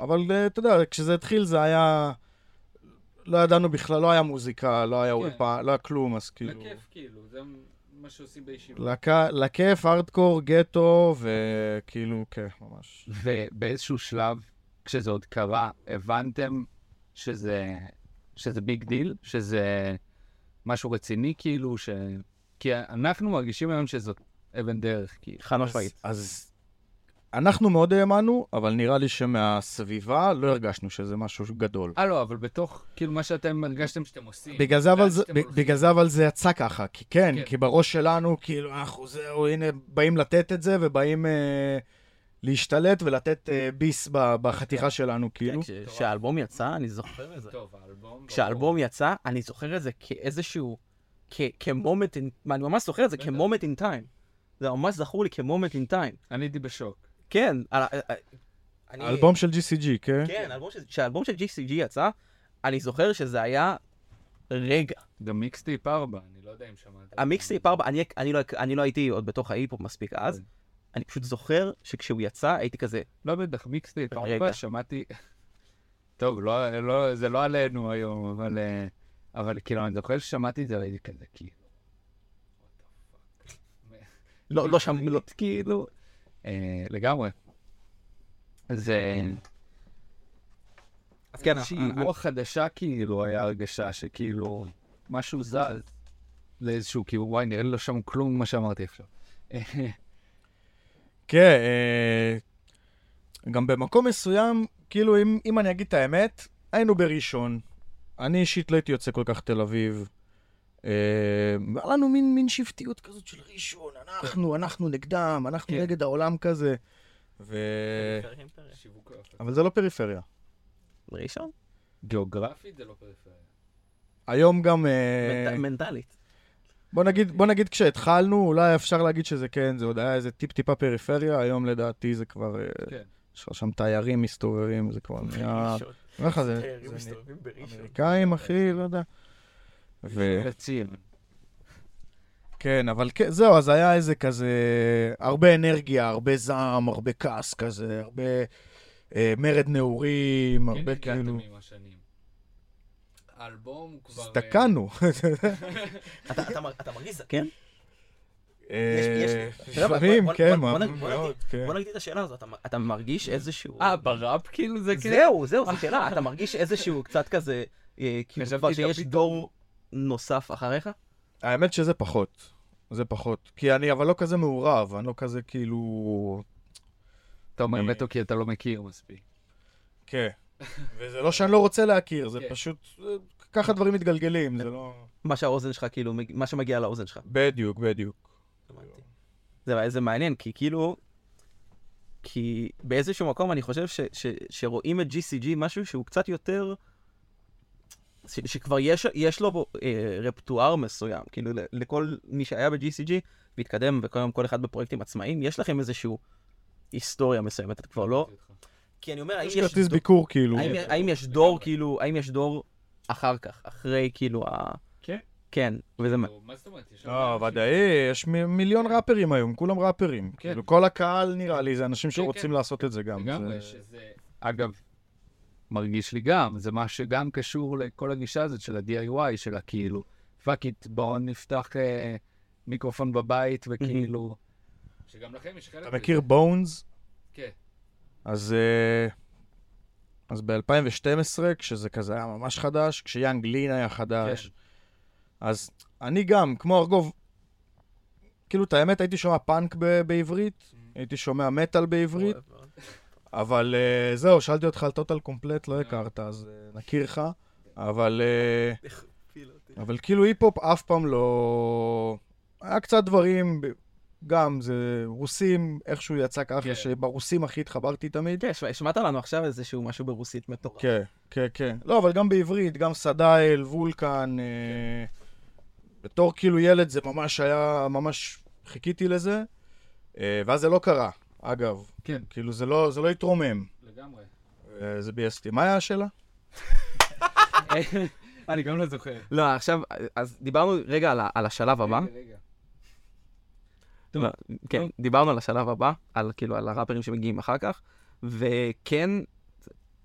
C: אבל אה, אתה יודע, כשזה התחיל זה היה... לא ידענו בכלל, לא היה מוזיקה, לא היה
B: כן.
C: אולפן, לא היה כלום, אז כאילו...
B: לכיף, כאילו, זה מה שעושים בישיבה.
C: לכ- לכיף, הארדקור, גטו, וכאילו, כן, ממש.
B: ובאיזשהו שלב, כשזה עוד קרה, הבנתם שזה, שזה ביג דיל, שזה משהו רציני, כאילו, ש... כי אנחנו מרגישים היום שזאת אבן דרך, כאילו.
A: חד משמעית.
C: אז אנחנו מאוד האמנו, אבל נראה לי שמהסביבה לא הרגשנו שזה משהו גדול.
B: אה, לא, אבל בתוך, כאילו, מה שאתם הרגשתם שאתם עושים.
C: בגלל זה, אבל זה,
B: שאתם
C: ב-
B: הולכים.
C: בגלל זה אבל זה יצא ככה, כי כן,
B: כן.
C: כי בראש שלנו, כאילו, אנחנו זהו, הנה, באים לתת את זה, ובאים אה, להשתלט ולתת אה, ביס ב- בחתיכה שלנו, כאילו.
A: כן, כש- כשהאלבום יצא, אני זוכר את זה.
B: טוב, האלבום...
A: כשהאלבום יצא, אני זוכר את זה כאיזשהו, כמומנט, אני ממש זוכר את זה. כמומנט אין טיים. זה ממש זכור לי כמומנט אין טיים.
B: אני הייתי בשוק.
A: כן, על ה- אה, אני-
C: האלבום של GCG, כן?
A: כן, האלבום של- כשהאלבום של GCG יצא, אני זוכר שזה היה רגע.
B: The Mixtape 4, אני לא יודע אם שמעת.
A: המיקסטייפ 4, אני, אני, לא, אני לא הייתי עוד בתוך ההיפ-הופ מספיק אז,
B: כן.
A: אני פשוט זוכר שכשהוא יצא הייתי כזה,
B: לא בטח, מיקסטייפ 4,
A: רגע.
B: שמעתי... טוב, לא, לא, זה לא עלינו היום, אבל, אה, אבל כאילו, אני זוכר ששמעתי את זה והייתי כזה, כאילו...
A: לא, לא שם, לא,
B: כאילו... אה, לגמרי. זה...
A: אז כן,
B: איזושהי
A: אני-
B: רוח חדשה, כאילו, היה הרגשה שכאילו, משהו זז לאיזשהו, כאילו, וואי, נראה לי לא שם כלום ממה שאמרתי עכשיו.
C: כן, אה, גם במקום מסוים, כאילו, אם, אם אני אגיד את האמת, היינו בראשון. אני אישית לא הייתי יוצא כל כך תל אביב. אה, היה לנו מין, מין שבטיות כזאת של ראשון, אנחנו, אנחנו נגדם, אנחנו
B: כן.
C: נגד העולם כזה. ו... אבל זה לא פריפריה.
A: ראשון?
B: גיאוגרפית זה לא פריפריה.
C: היום גם... אה,
A: מנט- מנטלית.
C: בוא נגיד, בוא נגיד כשהתחלנו, אולי אפשר להגיד שזה כן, זה עוד היה איזה טיפ-טיפה פריפריה, היום לדעתי זה כבר... אה,
B: כן.
C: יש לך שם תיירים מסתובבים, זה כבר נהיה...
A: תיירים מסתובבים בראשון.
C: אמריקאים, אחי, לא יודע. ו...
B: רציל.
C: כן, אבל כן, זהו, אז היה איזה כזה... הרבה אנרגיה, הרבה זעם, הרבה כעס כזה, הרבה אה, מרד נעורים,
B: כן
C: הרבה
B: נפגעתם
C: כאילו...
B: עם השנים. האלבום הוא כבר... אה,
C: הזדקנו.
A: אתה- אתה מר- אתה מרגיש זקן?
C: אה, לפעמים, כן,
A: בוא-
C: מה
A: בוא נגיד- בוא
C: מאוד, כן.
A: בוא נגיד את השאלה הזאת, אתה- אתה מרגיש איזשהו...
B: אה, בראפ כאילו זה כן?
A: זהו, זהו, זו שאלה, אתה מרגיש איזשהו קצת כזה, אה, כאילו כבר שיש דור נוסף אחריך?
C: האמת שזה פחות. זה פחות. כי אני אבל לא כזה מעורב, אני לא כזה כאילו...
B: אתה אומר מתו כי אתה לא מכיר מספיק.
C: כן. וזה לא שאני לא רוצה להכיר, זה
B: כן.
C: פשוט... ככה דברים מתגלגלים, זה לא...
A: מה שהאוזן שלך, כאילו, מה שמגיע לאוזן שלך.
C: בדיוק, בדיוק.
A: זה, זה מעניין, כי כאילו... כי באיזשהו מקום אני חושב ש, ש, שרואים את GCG משהו שהוא קצת יותר... ש, שכבר יש, יש לו אה, רפטואר מסוים, כאילו לכל מי שהיה ב-GCG והתקדם וכיום כל אחד בפרויקטים עצמאיים, יש לכם איזשהו היסטוריה מסוימת, אתה כבר לא... כי אני אומר, האם
C: יש
A: יש,
C: כרטיס
A: דור,
C: ביקור, כאילו.
A: האם, האם יש דור, כאילו, האם יש דור אחר כך, אחרי כאילו ה...
B: כן.
A: כן, וזה... מה-
B: מה זאת אומרת? יש
C: לא, ודאי, יש מ- מיליון ראפרים היום, כולם ראפרים. כאילו, כל הקהל נראה לי, זה אנשים שרוצים
B: כן.
C: לעשות את זה גם.
B: לגמרי,
C: זה-
B: שזה... אגב, מרגיש לי גם, זה מה שגם קשור לכל הגישה הזאת של ה-DIY, של הכאילו, fuck it, בואו נפתח אה, מיקרופון בבית, וכאילו... שגם לכם יש חלק
C: אתה מכיר בונס?
B: כן.
C: אז... אה, אז ב-2012, כשזה כזה היה ממש חדש, כשיאנג לין היה חדש, אז אני גם, כמו ארגוב, כאילו, את האמת, הייתי שומע פאנק ב- בעברית, הייתי שומע מטאל בעברית, אבל uh, זהו, שאלתי אותך על טוטל קומפלט, לא הכרת, אז uh, נכיר לך, אבל... Uh, אבל כאילו היפ-הופ אף פעם לא... היה קצת דברים, גם, זה רוסים, איכשהו יצא ככה,
B: כן.
C: שברוסים הכי התחברתי תמיד.
A: כן, שמע- שמעת לנו עכשיו איזשהו משהו ברוסית מטורף.
C: כן, כן, כן. לא, אבל גם בעברית, גם סדאיל, וולקן. אה, בתור כאילו ילד זה ממש היה, ממש חיכיתי לזה, אה, ואז זה לא קרה, אגב.
B: כן.
C: כאילו זה לא, זה לא התרומם.
B: לגמרי.
C: אה, זה ביאס אותי. מה היה השאלה?
B: אני גם לא זוכר.
A: לא, עכשיו, אז דיברנו רגע על על השלב הבא.
B: רגע, רגע.
A: לא, כן,
B: טוב.
A: דיברנו על השלב הבא, על כאילו, על הראפרים שמגיעים אחר כך, וכן,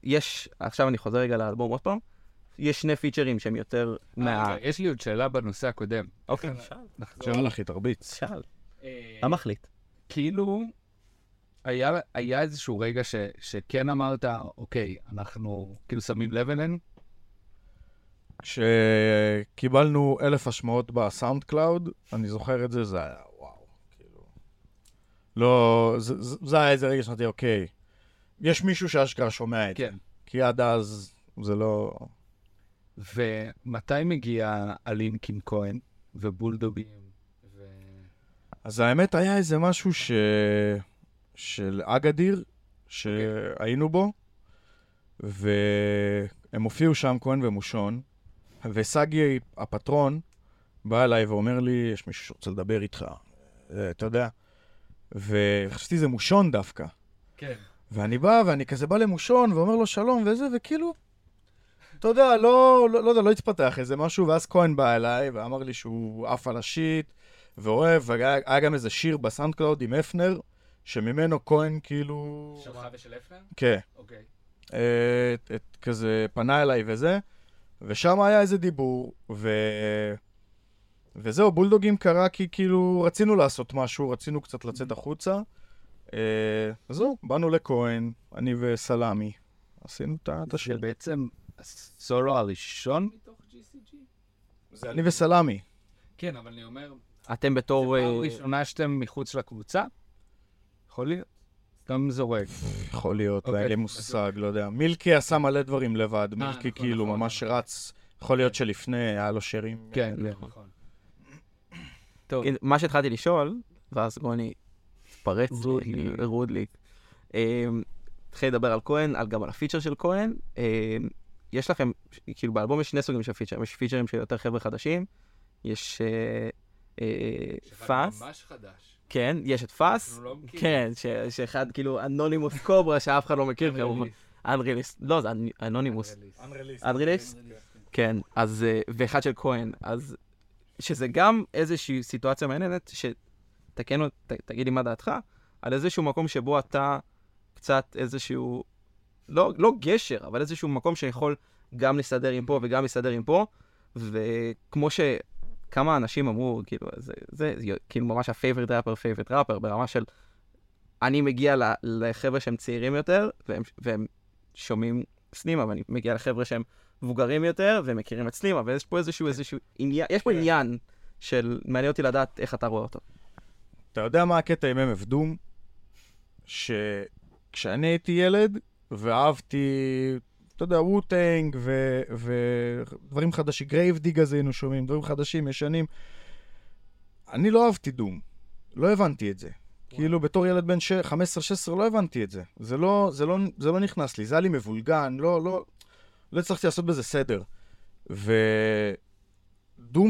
A: יש, עכשיו אני חוזר רגע לאלבום עוד פעם, יש שני פיצ'רים שהם יותר מה...
B: רגע, יש לי עוד שאלה בנושא הקודם.
A: אוקיי,
C: שאלה אחי, תרביץ.
A: שאל.
B: אה,
A: מחליט.
B: כאילו, היה, היה איזשהו רגע ש, שכן אמרת, אוקיי, אנחנו כאילו שמים לב אלינו?
C: כשקיבלנו אלף השמעות בסאונד קלאוד, אני זוכר את זה, זה היה וואו, כאילו... לא, זה, זה, זה היה איזה רגע שאמרתי, אוקיי, יש מישהו שאשכרה שומע את זה.
B: כן.
C: כי עד אז זה לא...
B: ומתי מגיע הלינקין כהן ובולדובים? ו...
C: אז האמת היה איזה משהו ש... של אגדיר, שהיינו בו, והם הופיעו שם, כהן ומושון, וסגי, הפטרון, בא אליי ואומר לי, יש מישהו שרוצה לדבר איתך, אה, אתה יודע. וחשבתי זה מושון דווקא.
B: כן.
C: ואני בא, ואני כזה בא למושון, ואומר לו שלום וזה, וכאילו, אתה יודע, לא, לא, לא יודע, לא התפתח איזה משהו, ואז כהן בא אליי, ואמר לי שהוא עף על ה shit, ואוהב, והיה היה גם איזה שיר בסאונד קלאוד עם הפנר, שממנו כהן כאילו...
B: שלך ושל הפנר?
C: כן.
B: אוקיי.
C: אה, את, את כזה פנה אליי וזה, ושם היה איזה דיבור, ו... וזהו, בולדוגים קרה כי כאילו רצינו לעשות משהו, רצינו קצת לצאת החוצה. אה, אז זהו, באנו לכהן, אני וסלמי, עשינו את ה- את
B: זה
C: השיר.
B: בעצם הסולו הראשון מתוך GCG?
C: זה אני וסלמי.
B: כן, אבל אני אומר,
A: אתם בתור...
B: פעם
A: אה,
B: ראשונה שאתם מחוץ לקבוצה? יכול להיות. סתם זורק.
C: יכול להיות,
B: אוקיי.
C: אין לי מושג, לא יודע. מילקי עשה מלא דברים לבד, מילקי
B: נכון,
C: כאילו
B: נכון,
C: ממש
B: נכון.
C: רץ. יכול להיות שלפני היה לו שירים.
B: כן, נכון. טוב,
A: כן, מה שהתחלתי לשאול, ואז רוני התפרץ
B: רודלי.
A: לי, רודלי. אמ, התחיל לדבר על כהן, על- גם על הפיצ'ר של כהן. יש לכם, כאילו באלבום יש שני סוגים של פיצ'רים, יש פיצ'רים של יותר חבר'ה חדשים, יש אה, אה, פאס,
B: ממש חדש.
A: כן, יש את פאס. כן, ש- שאחד כאילו אנונימוס קוברה שאף אחד לא מכיר. אנריליסט, לא, זה אנ- אנונימוס. אנריליסט? כן, אז, אה, ואחד של כהן, אז שזה גם איזושהי סיטואציה מעניינת, שתקן, תגיד לי מה דעתך, על איזשהו מקום שבו אתה קצת איזשהו, לא, לא גשר, אבל איזשהו מקום שיכול גם להסתדר עם פה וגם להסתדר עם פה, וכמו שכמה אנשים אמרו, כאילו, זה, זה, זה כאילו ממש ה favorite rapper, favorite rapper, ברמה של, אני מגיע לחבר'ה שהם צעירים יותר, והם, והם שומעים סלימה, ואני מגיע לחבר'ה שהם מבוגרים יותר, והם מכירים את סלימה, ויש פה איזשהו, איזשהו עניין, יש פה
C: כן.
A: עניין של, מעניין אותי לדעת איך אתה רואה אותו.
C: אתה יודע מה הקטע עם MF דום? שכשאני הייתי ילד ואהבתי, אתה יודע, וו-טאנג ודברים חדשים, גרייב דיגאז היינו שומעים, דברים חדשים, ישנים. אני לא אהבתי דום, לא הבנתי את זה. כאילו בתור ילד בן ש- 15-16 לא הבנתי את זה. זה לא, זה, לא, זה לא נכנס לי, זה היה לי מבולגן, לא, לא, לא הצלחתי לעשות בזה סדר. ודום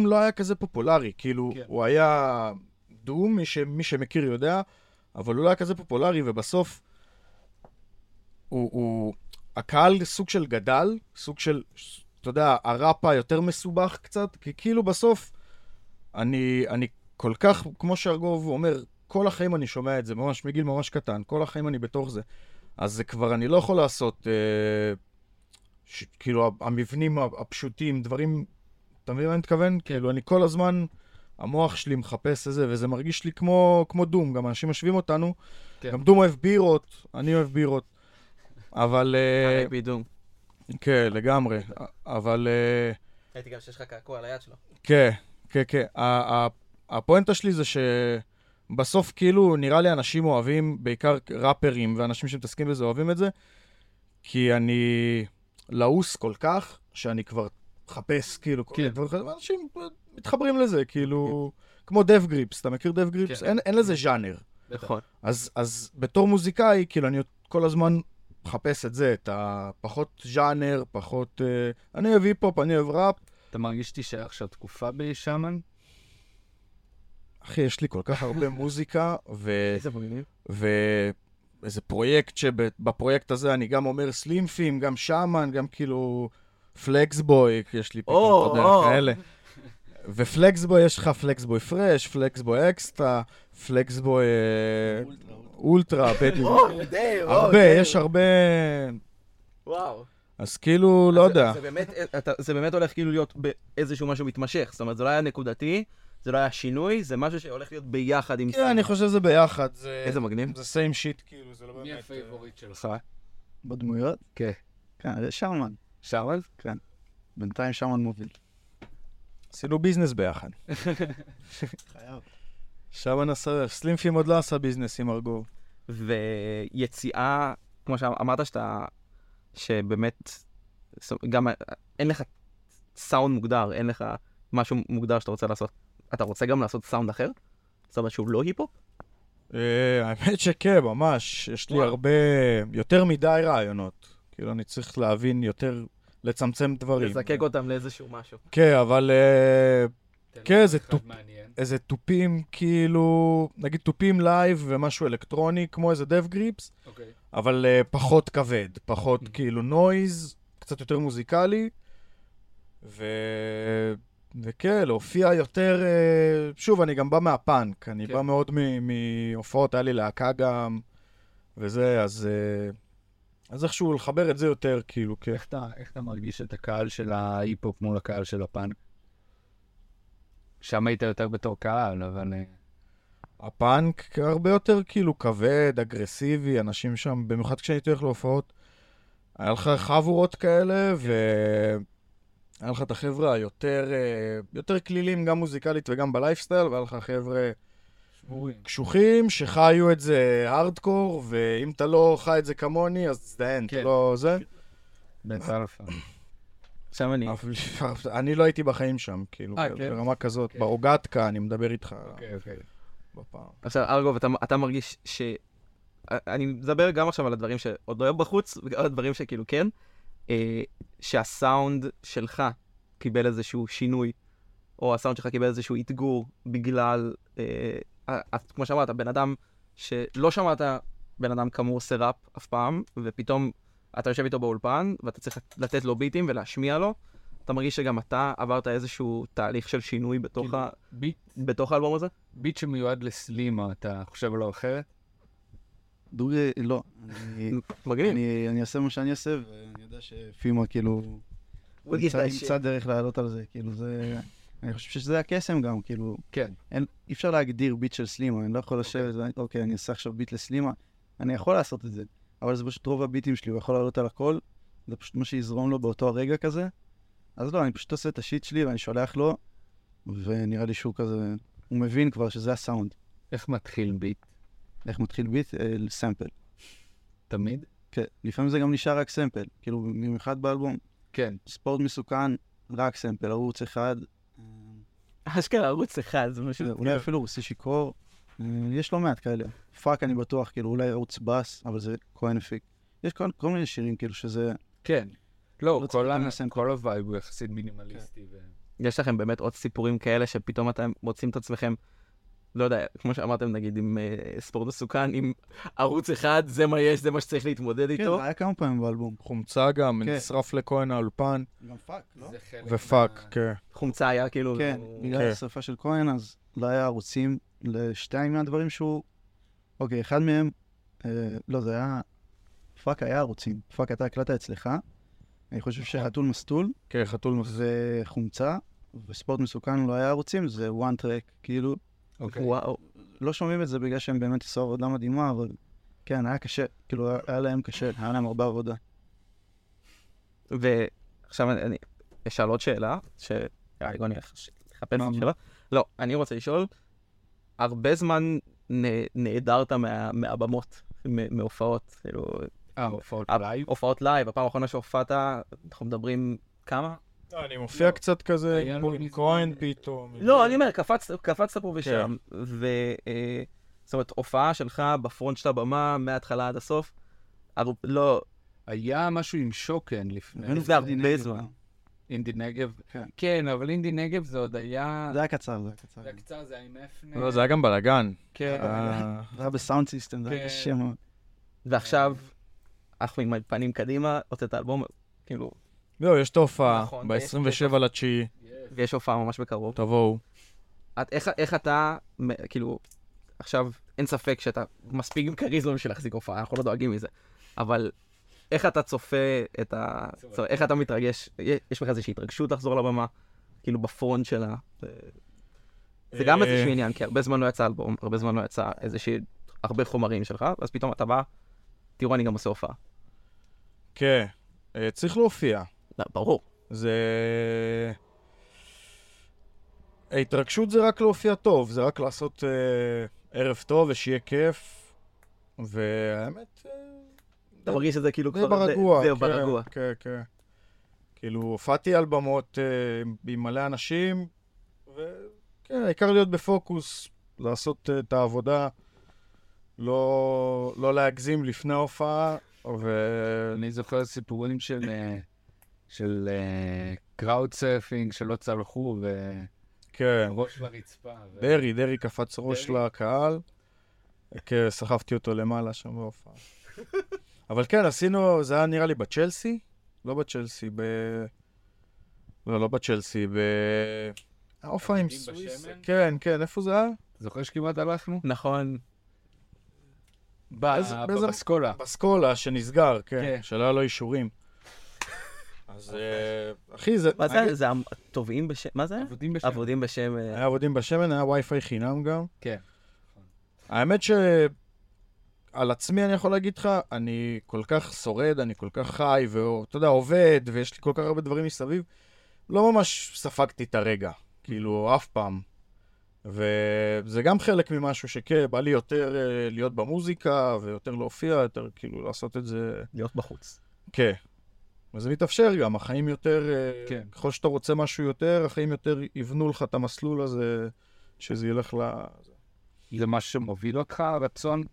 C: לא היה כזה פופולרי, כאילו,
B: כן.
C: הוא היה דום, מי, ש, מי שמכיר יודע, אבל הוא לא היה כזה פופולרי, ובסוף הוא, הוא... הקהל סוג של גדל, סוג של, אתה יודע, הראפ היותר מסובך קצת, כי כאילו בסוף אני, אני כל כך, כמו שארגוב אומר, כל החיים אני שומע את זה, ממש מגיל ממש קטן, כל החיים אני בתוך זה. אז זה כבר, אני לא יכול לעשות, אה, ש, כאילו, המבנים הפשוטים, דברים, אתה מבין מה אני מתכוון? כאילו, אני כל הזמן, המוח שלי מחפש איזה, וזה מרגיש לי כמו, כמו דום, גם אנשים משווים אותנו.
B: כן.
C: גם דום אוהב בירות, אני אוהב בירות. אבל... אה,
A: בידום.
C: כן, לגמרי. אבל... אה,
A: ראיתי גם שיש לך קעקוע על היד שלו.
C: כן, כן, כן. הפואנטה שלי זה שבסוף כאילו נראה לי אנשים אוהבים, בעיקר ראפרים ואנשים שמתעסקים בזה אוהבים את זה, כי אני לעוס כל כך, שאני כבר מחפש כאילו
B: כן.
C: ואנשים מתחברים לזה, כאילו, כמו דב גריפס, אתה מכיר דב גריפס?
B: כן.
C: אין, אין לזה ז'אנר.
A: נכון.
C: אז, אז בתור מוזיקאי, כאילו, אני כל הזמן מחפש את זה, את הפחות ז'אנר, פחות... אה, אני אוהב היפ-הופ, אני אוהב ראפ.
B: אתה מרגיש שתישאר עכשיו תקופה בשאמן?
C: אחי, יש לי כל כך הרבה מוזיקה, ו...
A: איזה מגניב.
C: ואיזה פרויקט שבפרויקט הזה אני גם אומר סלימפים, גם שאמן, גם כאילו פלקסבוי, יש לי פתאום,
A: או,
C: אתה יודע,
A: או.
C: כאלה. ופלקסבוי, יש לך פלקסבוי פרש, פלקסבוי אקסטרה, פלקסבוי אה, אולטרה,
A: או,
C: הרבה. יש הרבה...
A: וואו.
C: אז כאילו, לא
A: זה-
C: יודע.
A: זה באמת, הולך כאילו להיות באיזשהו משהו מתמשך. זאת אומרת, זה לא היה נקודתי, זה לא היה שינוי, זה משהו שהולך להיות ביחד עם...
C: כן, אני חושב שזה ביחד, זה...
A: איזה מגניב.
C: זה same shit, כאילו, זה לא באמת...
B: מי
C: אה,
B: ה favorite שלך?
D: בדמויות?
B: כן.
D: כן, זה שרמן.
B: שרמן?
D: בינתיים שרמן מוביל.
C: עשינו ביזנס ביחד.
D: חייב.
C: שם נסע, סלימפים עוד לא עשה ביזנס עם ארגוב.
A: ויציאה, כמו שאמרת שאתה, שבאמת, גם אין לך סאונד מוגדר, אין לך משהו מוגדר שאתה רוצה לעשות. אתה רוצה גם לעשות סאונד אחר? זאת אומרת שהוא לא היפ-הופ?
C: אה, האמת שכן, ממש. יש לי. הרבה, יותר מדי רעיונות. כאילו, אני צריך להבין יותר, לצמצם דברים.
A: לזקק אותם לאיזשהו משהו.
C: כן, אבל אה, כן, זה
B: אחד
C: טופ. איזה תופים, כאילו, נגיד תופים live ומשהו אלקטרוני, כמו איזה Death Grips,
B: אוקיי.
C: אבל אה, פחות כבד, פחות
B: Mm.
C: כאילו נויז, קצת יותר מוזיקלי, ו... וכן, להופיע יותר, אה, שוב, אני גם בא מהפאנק, אני
B: כן.
C: בא מאוד מ- מהופעות, היה לי להקה גם, וזה, אז, אה, אז איכשהו לחבר את זה יותר, כאילו, כן.
B: איך אתה, איך אתה מרגיש את הקהל של ההיפ-הופ מול הקהל של הפאנק? שם היית יותר בתור קהל, אבל... אה,
C: הפאנק הרבה יותר כאילו כבד, אגרסיבי, אנשים שם, במיוחד כשהייתי הולך להופעות, היה לך חבורות כאלה, והיה לך את החבר'ה היותר אה, יותר כלילים, גם מוזיקלית וגם בלייפסטייל, והיה לך חבר'ה
B: שבורים.
C: קשוחים שחיו את זה הארדקור, ואם אתה לא חי את זה כמוני, אז תזדיין,
B: כן.
C: אתה לא זה.
B: בן אלפא.
A: עכשיו אני...
C: אני לא הייתי בחיים שם, כאילו,
B: אה, כן?
C: ברמה כזאת,
B: כן.
C: באוגטקה, אני מדבר איתך
B: אוקיי, אוקיי.
C: בפעם.
A: עכשיו, ארגוב, אתה, אתה מרגיש ש... אני מדבר גם עכשיו על הדברים שעוד לא היו בחוץ, וגם על הדברים שכאילו כן, אה, שהסאונד שלך קיבל איזשהו שינוי, או הסאונד שלך קיבל איזשהו אתגור בגלל, אה, אה, כמו שאמרת, בן אדם שלא שמעת בן אדם כאמור עושה ראפ אף פעם, ופתאום אתה יושב איתו באולפן, ואתה צריך לתת לו ביטים ולהשמיע לו, אתה מרגיש שגם אתה עברת איזשהו תהליך של שינוי בתוך,
B: כאילו,
A: ה...
B: ביט,
A: בתוך האלבום הזה?
B: ביט שמיועד לסלימה, אתה חושב עליו אחרת?
D: דוגרי, לא. אני-
A: מגניב.
D: אני אני אעשה מה שאני אעשה, ואני יודע שפימה כאילו...
A: הוא
D: ימצא- דרך לעלות על זה, כאילו זה... אני חושב שזה הקסם גם, כאילו,
B: כן.
D: אין, אי אפשר להגדיר ביט של סלימה, אני לא יכול לשבת ולהגיד, אוקיי, אני אעשה עכשיו ביט לסלימה, אני יכול לעשות את זה, אבל זה פשוט רוב הביטים שלי, הוא יכול לעלות על הכל, זה פשוט מה שיזרום לו באותו הרגע כזה, אז לא, אני פשוט עושה את ה shit שלי ואני שולח לו, ונראה לי שהוא כזה, הוא מבין כבר שזה הסאונד.
B: איך מתחיל ביט?
D: איך מתחיל ביט? אה, סמפל.
B: תמיד?
D: כן, לפעמים זה גם נשאר רק סמפל, כאילו, במיוחד באלבום,
B: כן.
D: ספורט מסוכן, רק סמפל, ערוץ אחד,
A: אשכרה ערוץ אחד, זה משהו...
D: אולי אפילו רוסי שיכור. יש לא מעט כאלה. פאק אני בטוח, כאילו אולי ערוץ בס, אבל זה כהן הפיק. יש כל, כל מיני שירים כאילו שזה...
B: כן. לא,
D: לא
B: כל, ה...
D: לנסות.
B: כל ה vibe הוא יחסית מינימליסטי. ו...
A: יש לכם באמת עוד סיפורים כאלה שפתאום אתם מוצאים את עצמכם, לא יודע, כמו שאמרתם נגיד עם אה, ספורט מסוכן, עם ערוץ אחד, זה מה יש, זה מה שצריך להתמודד
D: כן,
A: איתו.
D: זה היה כמה פעמים באלבום.
C: חומצה גם,
D: כן.
C: נשרף לכהן האולפן,
D: גם פאק, לא?
C: ופאק,
B: מה-
C: כן.
A: חומצה היה כאילו...
D: כן, בגלל
C: כן.
D: השרפה של כהן, אז לא היה ערוצים לשתיים מהדברים שהוא... אוקיי, אחד מהם, אה, לא, זה היה... פאק היה ערוצים. פאק אתה הקלטת אצלך. אני חושב שחתול מסטול
C: כן, חתול נוסף.
D: זה חומצה, וספורט מסוכן לא היה ערוצים, זה one track, כאילו.
B: אוקיי.
A: וואו.
D: לא שומעים את זה בגלל שהם באמת עשו עבודה מדהימה, אבל כן, היה קשה. כאילו, היה להם קשה, היה להם הרבה עבודה.
A: ועכשיו אני, אשאל עוד שאלה, ש... רגע, אני לחפש את השאלה. לא, אני רוצה לשאול, הרבה זמן נ- נעדרת מה- מהבמות, מהופעות, כאילו,
B: אה, הופעות
A: אה,
B: live?
A: הופעות live, הפעם האחרונה שהופעת, אנחנו מדברים כמה?
C: לא, אני מופיע קצת כזה כמו עם. כהן פתאום.
A: לא, אני אומר, קפצת, קפצת פה ושם, ו... אה, זאת אומרת, הופעה שלך ב front של הבמה, מההתחלה עד הסוף, הר- לא,
B: היה משהו עם שוקן לפני.
A: זה הרבה זמן.
B: אינדי נגב?
D: כן.
B: כן, אבל אינדי נגב זה עוד היה...
D: זה היה קצר, זה היה קצר.
B: זה היה קצר, זה היה עם אפנה.
C: לא, זה היה גם בלאגן.
B: כן.
C: אה,
D: זה היה בסאונד סיסטם, זה היה
B: כן.
D: קשה מאוד.
A: ועכשיו, אנחנו עם הפנים קדימה, הוצאת אלבום, כאילו,
C: לא, יש את ההופעה,
A: נכון,
C: ב-27 לתשיעי,
A: ויש הופעה ממש בקרוב.
C: תבואו.
A: איך, איך אתה, כאילו, עכשיו, אין ספק שאתה מספיק עם כריזמה בשביל להחזיק הופעה, אנחנו לא דואגים מזה, אבל איך אתה צופה את ה... איך אתה מתרגש, יש לך איזושהי התרגשות לחזור לבמה, כאילו בפרונט שלה. זה, זה גם
C: אה,
A: איזשהו עניין, כי הרבה זמן לא יצא אלבום, הרבה זמן לא יצא איזושהי, הרבה חומרים שלך, ואז פתאום אתה בא, תראו, אני גם עושה הופעה.
C: כן, אה, צריך להופיע.
A: לא, ברור.
C: זה... ההתרגשות זה רק להופיע טוב, זה רק לעשות אה, ערב טוב ושיהיה כיף. והאמת, אה,
A: אתה מרגיש שזה כאילו
C: די
A: כבר...
C: ברגוע.
A: זהו,
C: כן,
A: ברגוע.
C: כן, כן. כאילו, הופעתי על במות אה, עם מלא אנשים, וכן, העיקר להיות בפוקוס, לעשות אה, את העבודה, לא, לא להגזים לפני ההופעה, ו...
B: אני זוכר סיפורים של... אה, של crowd surfing שלא צלחו,
C: כן.
B: וראש ברצפה. ו-
C: דרעי, דרעי קפץ ראש
B: דרעי?
C: לקהל. כן, סחבתי אותו למעלה שם בהופעה. אבל כן, עשינו, זה היה נראה לי בצ'לסי? לא בצ'לסי, ב... לא, לא בצ'לסי, ב... ההופעה עם סוויס.
B: בשמן?
C: כן, כן, איפה זה היה?
B: זוכר שכמעט הלכנו?
A: נכון.
C: באיזה-
B: ב-
C: באיזה-
B: בסקולה.
C: בסקולה, שנסגר, כן,
B: כן.
C: שלא היה לו אישורים. אז אה, אחי, זה...
A: מה זה? זה הטובעים בשם... מה זה?
B: עבודים בשם.
A: עבודים. אה,
C: היה עבודים בשמן, היה וי-פיי חינם גם.
B: כן.
C: האמת ש... על עצמי אני יכול להגיד לך, אני כל כך שורד, אני כל כך חי, ואתה יודע, עובד, ויש לי כל כך הרבה דברים מסביב, לא ממש ספגתי את הרגע, כאילו, אף פעם. וזה גם חלק ממשהו שכן, בא לי יותר אה, להיות במוזיקה, ויותר להופיע, יותר כאילו לעשות את זה,
A: להיות בחוץ.
C: כן. וזה מתאפשר גם, החיים יותר, אה,
B: כן.
C: ככל שאתה רוצה משהו יותר, החיים יותר יבנו לך את המסלול הזה, שזה ילך ל...
B: זה מה שמוביל אותך, הרצון?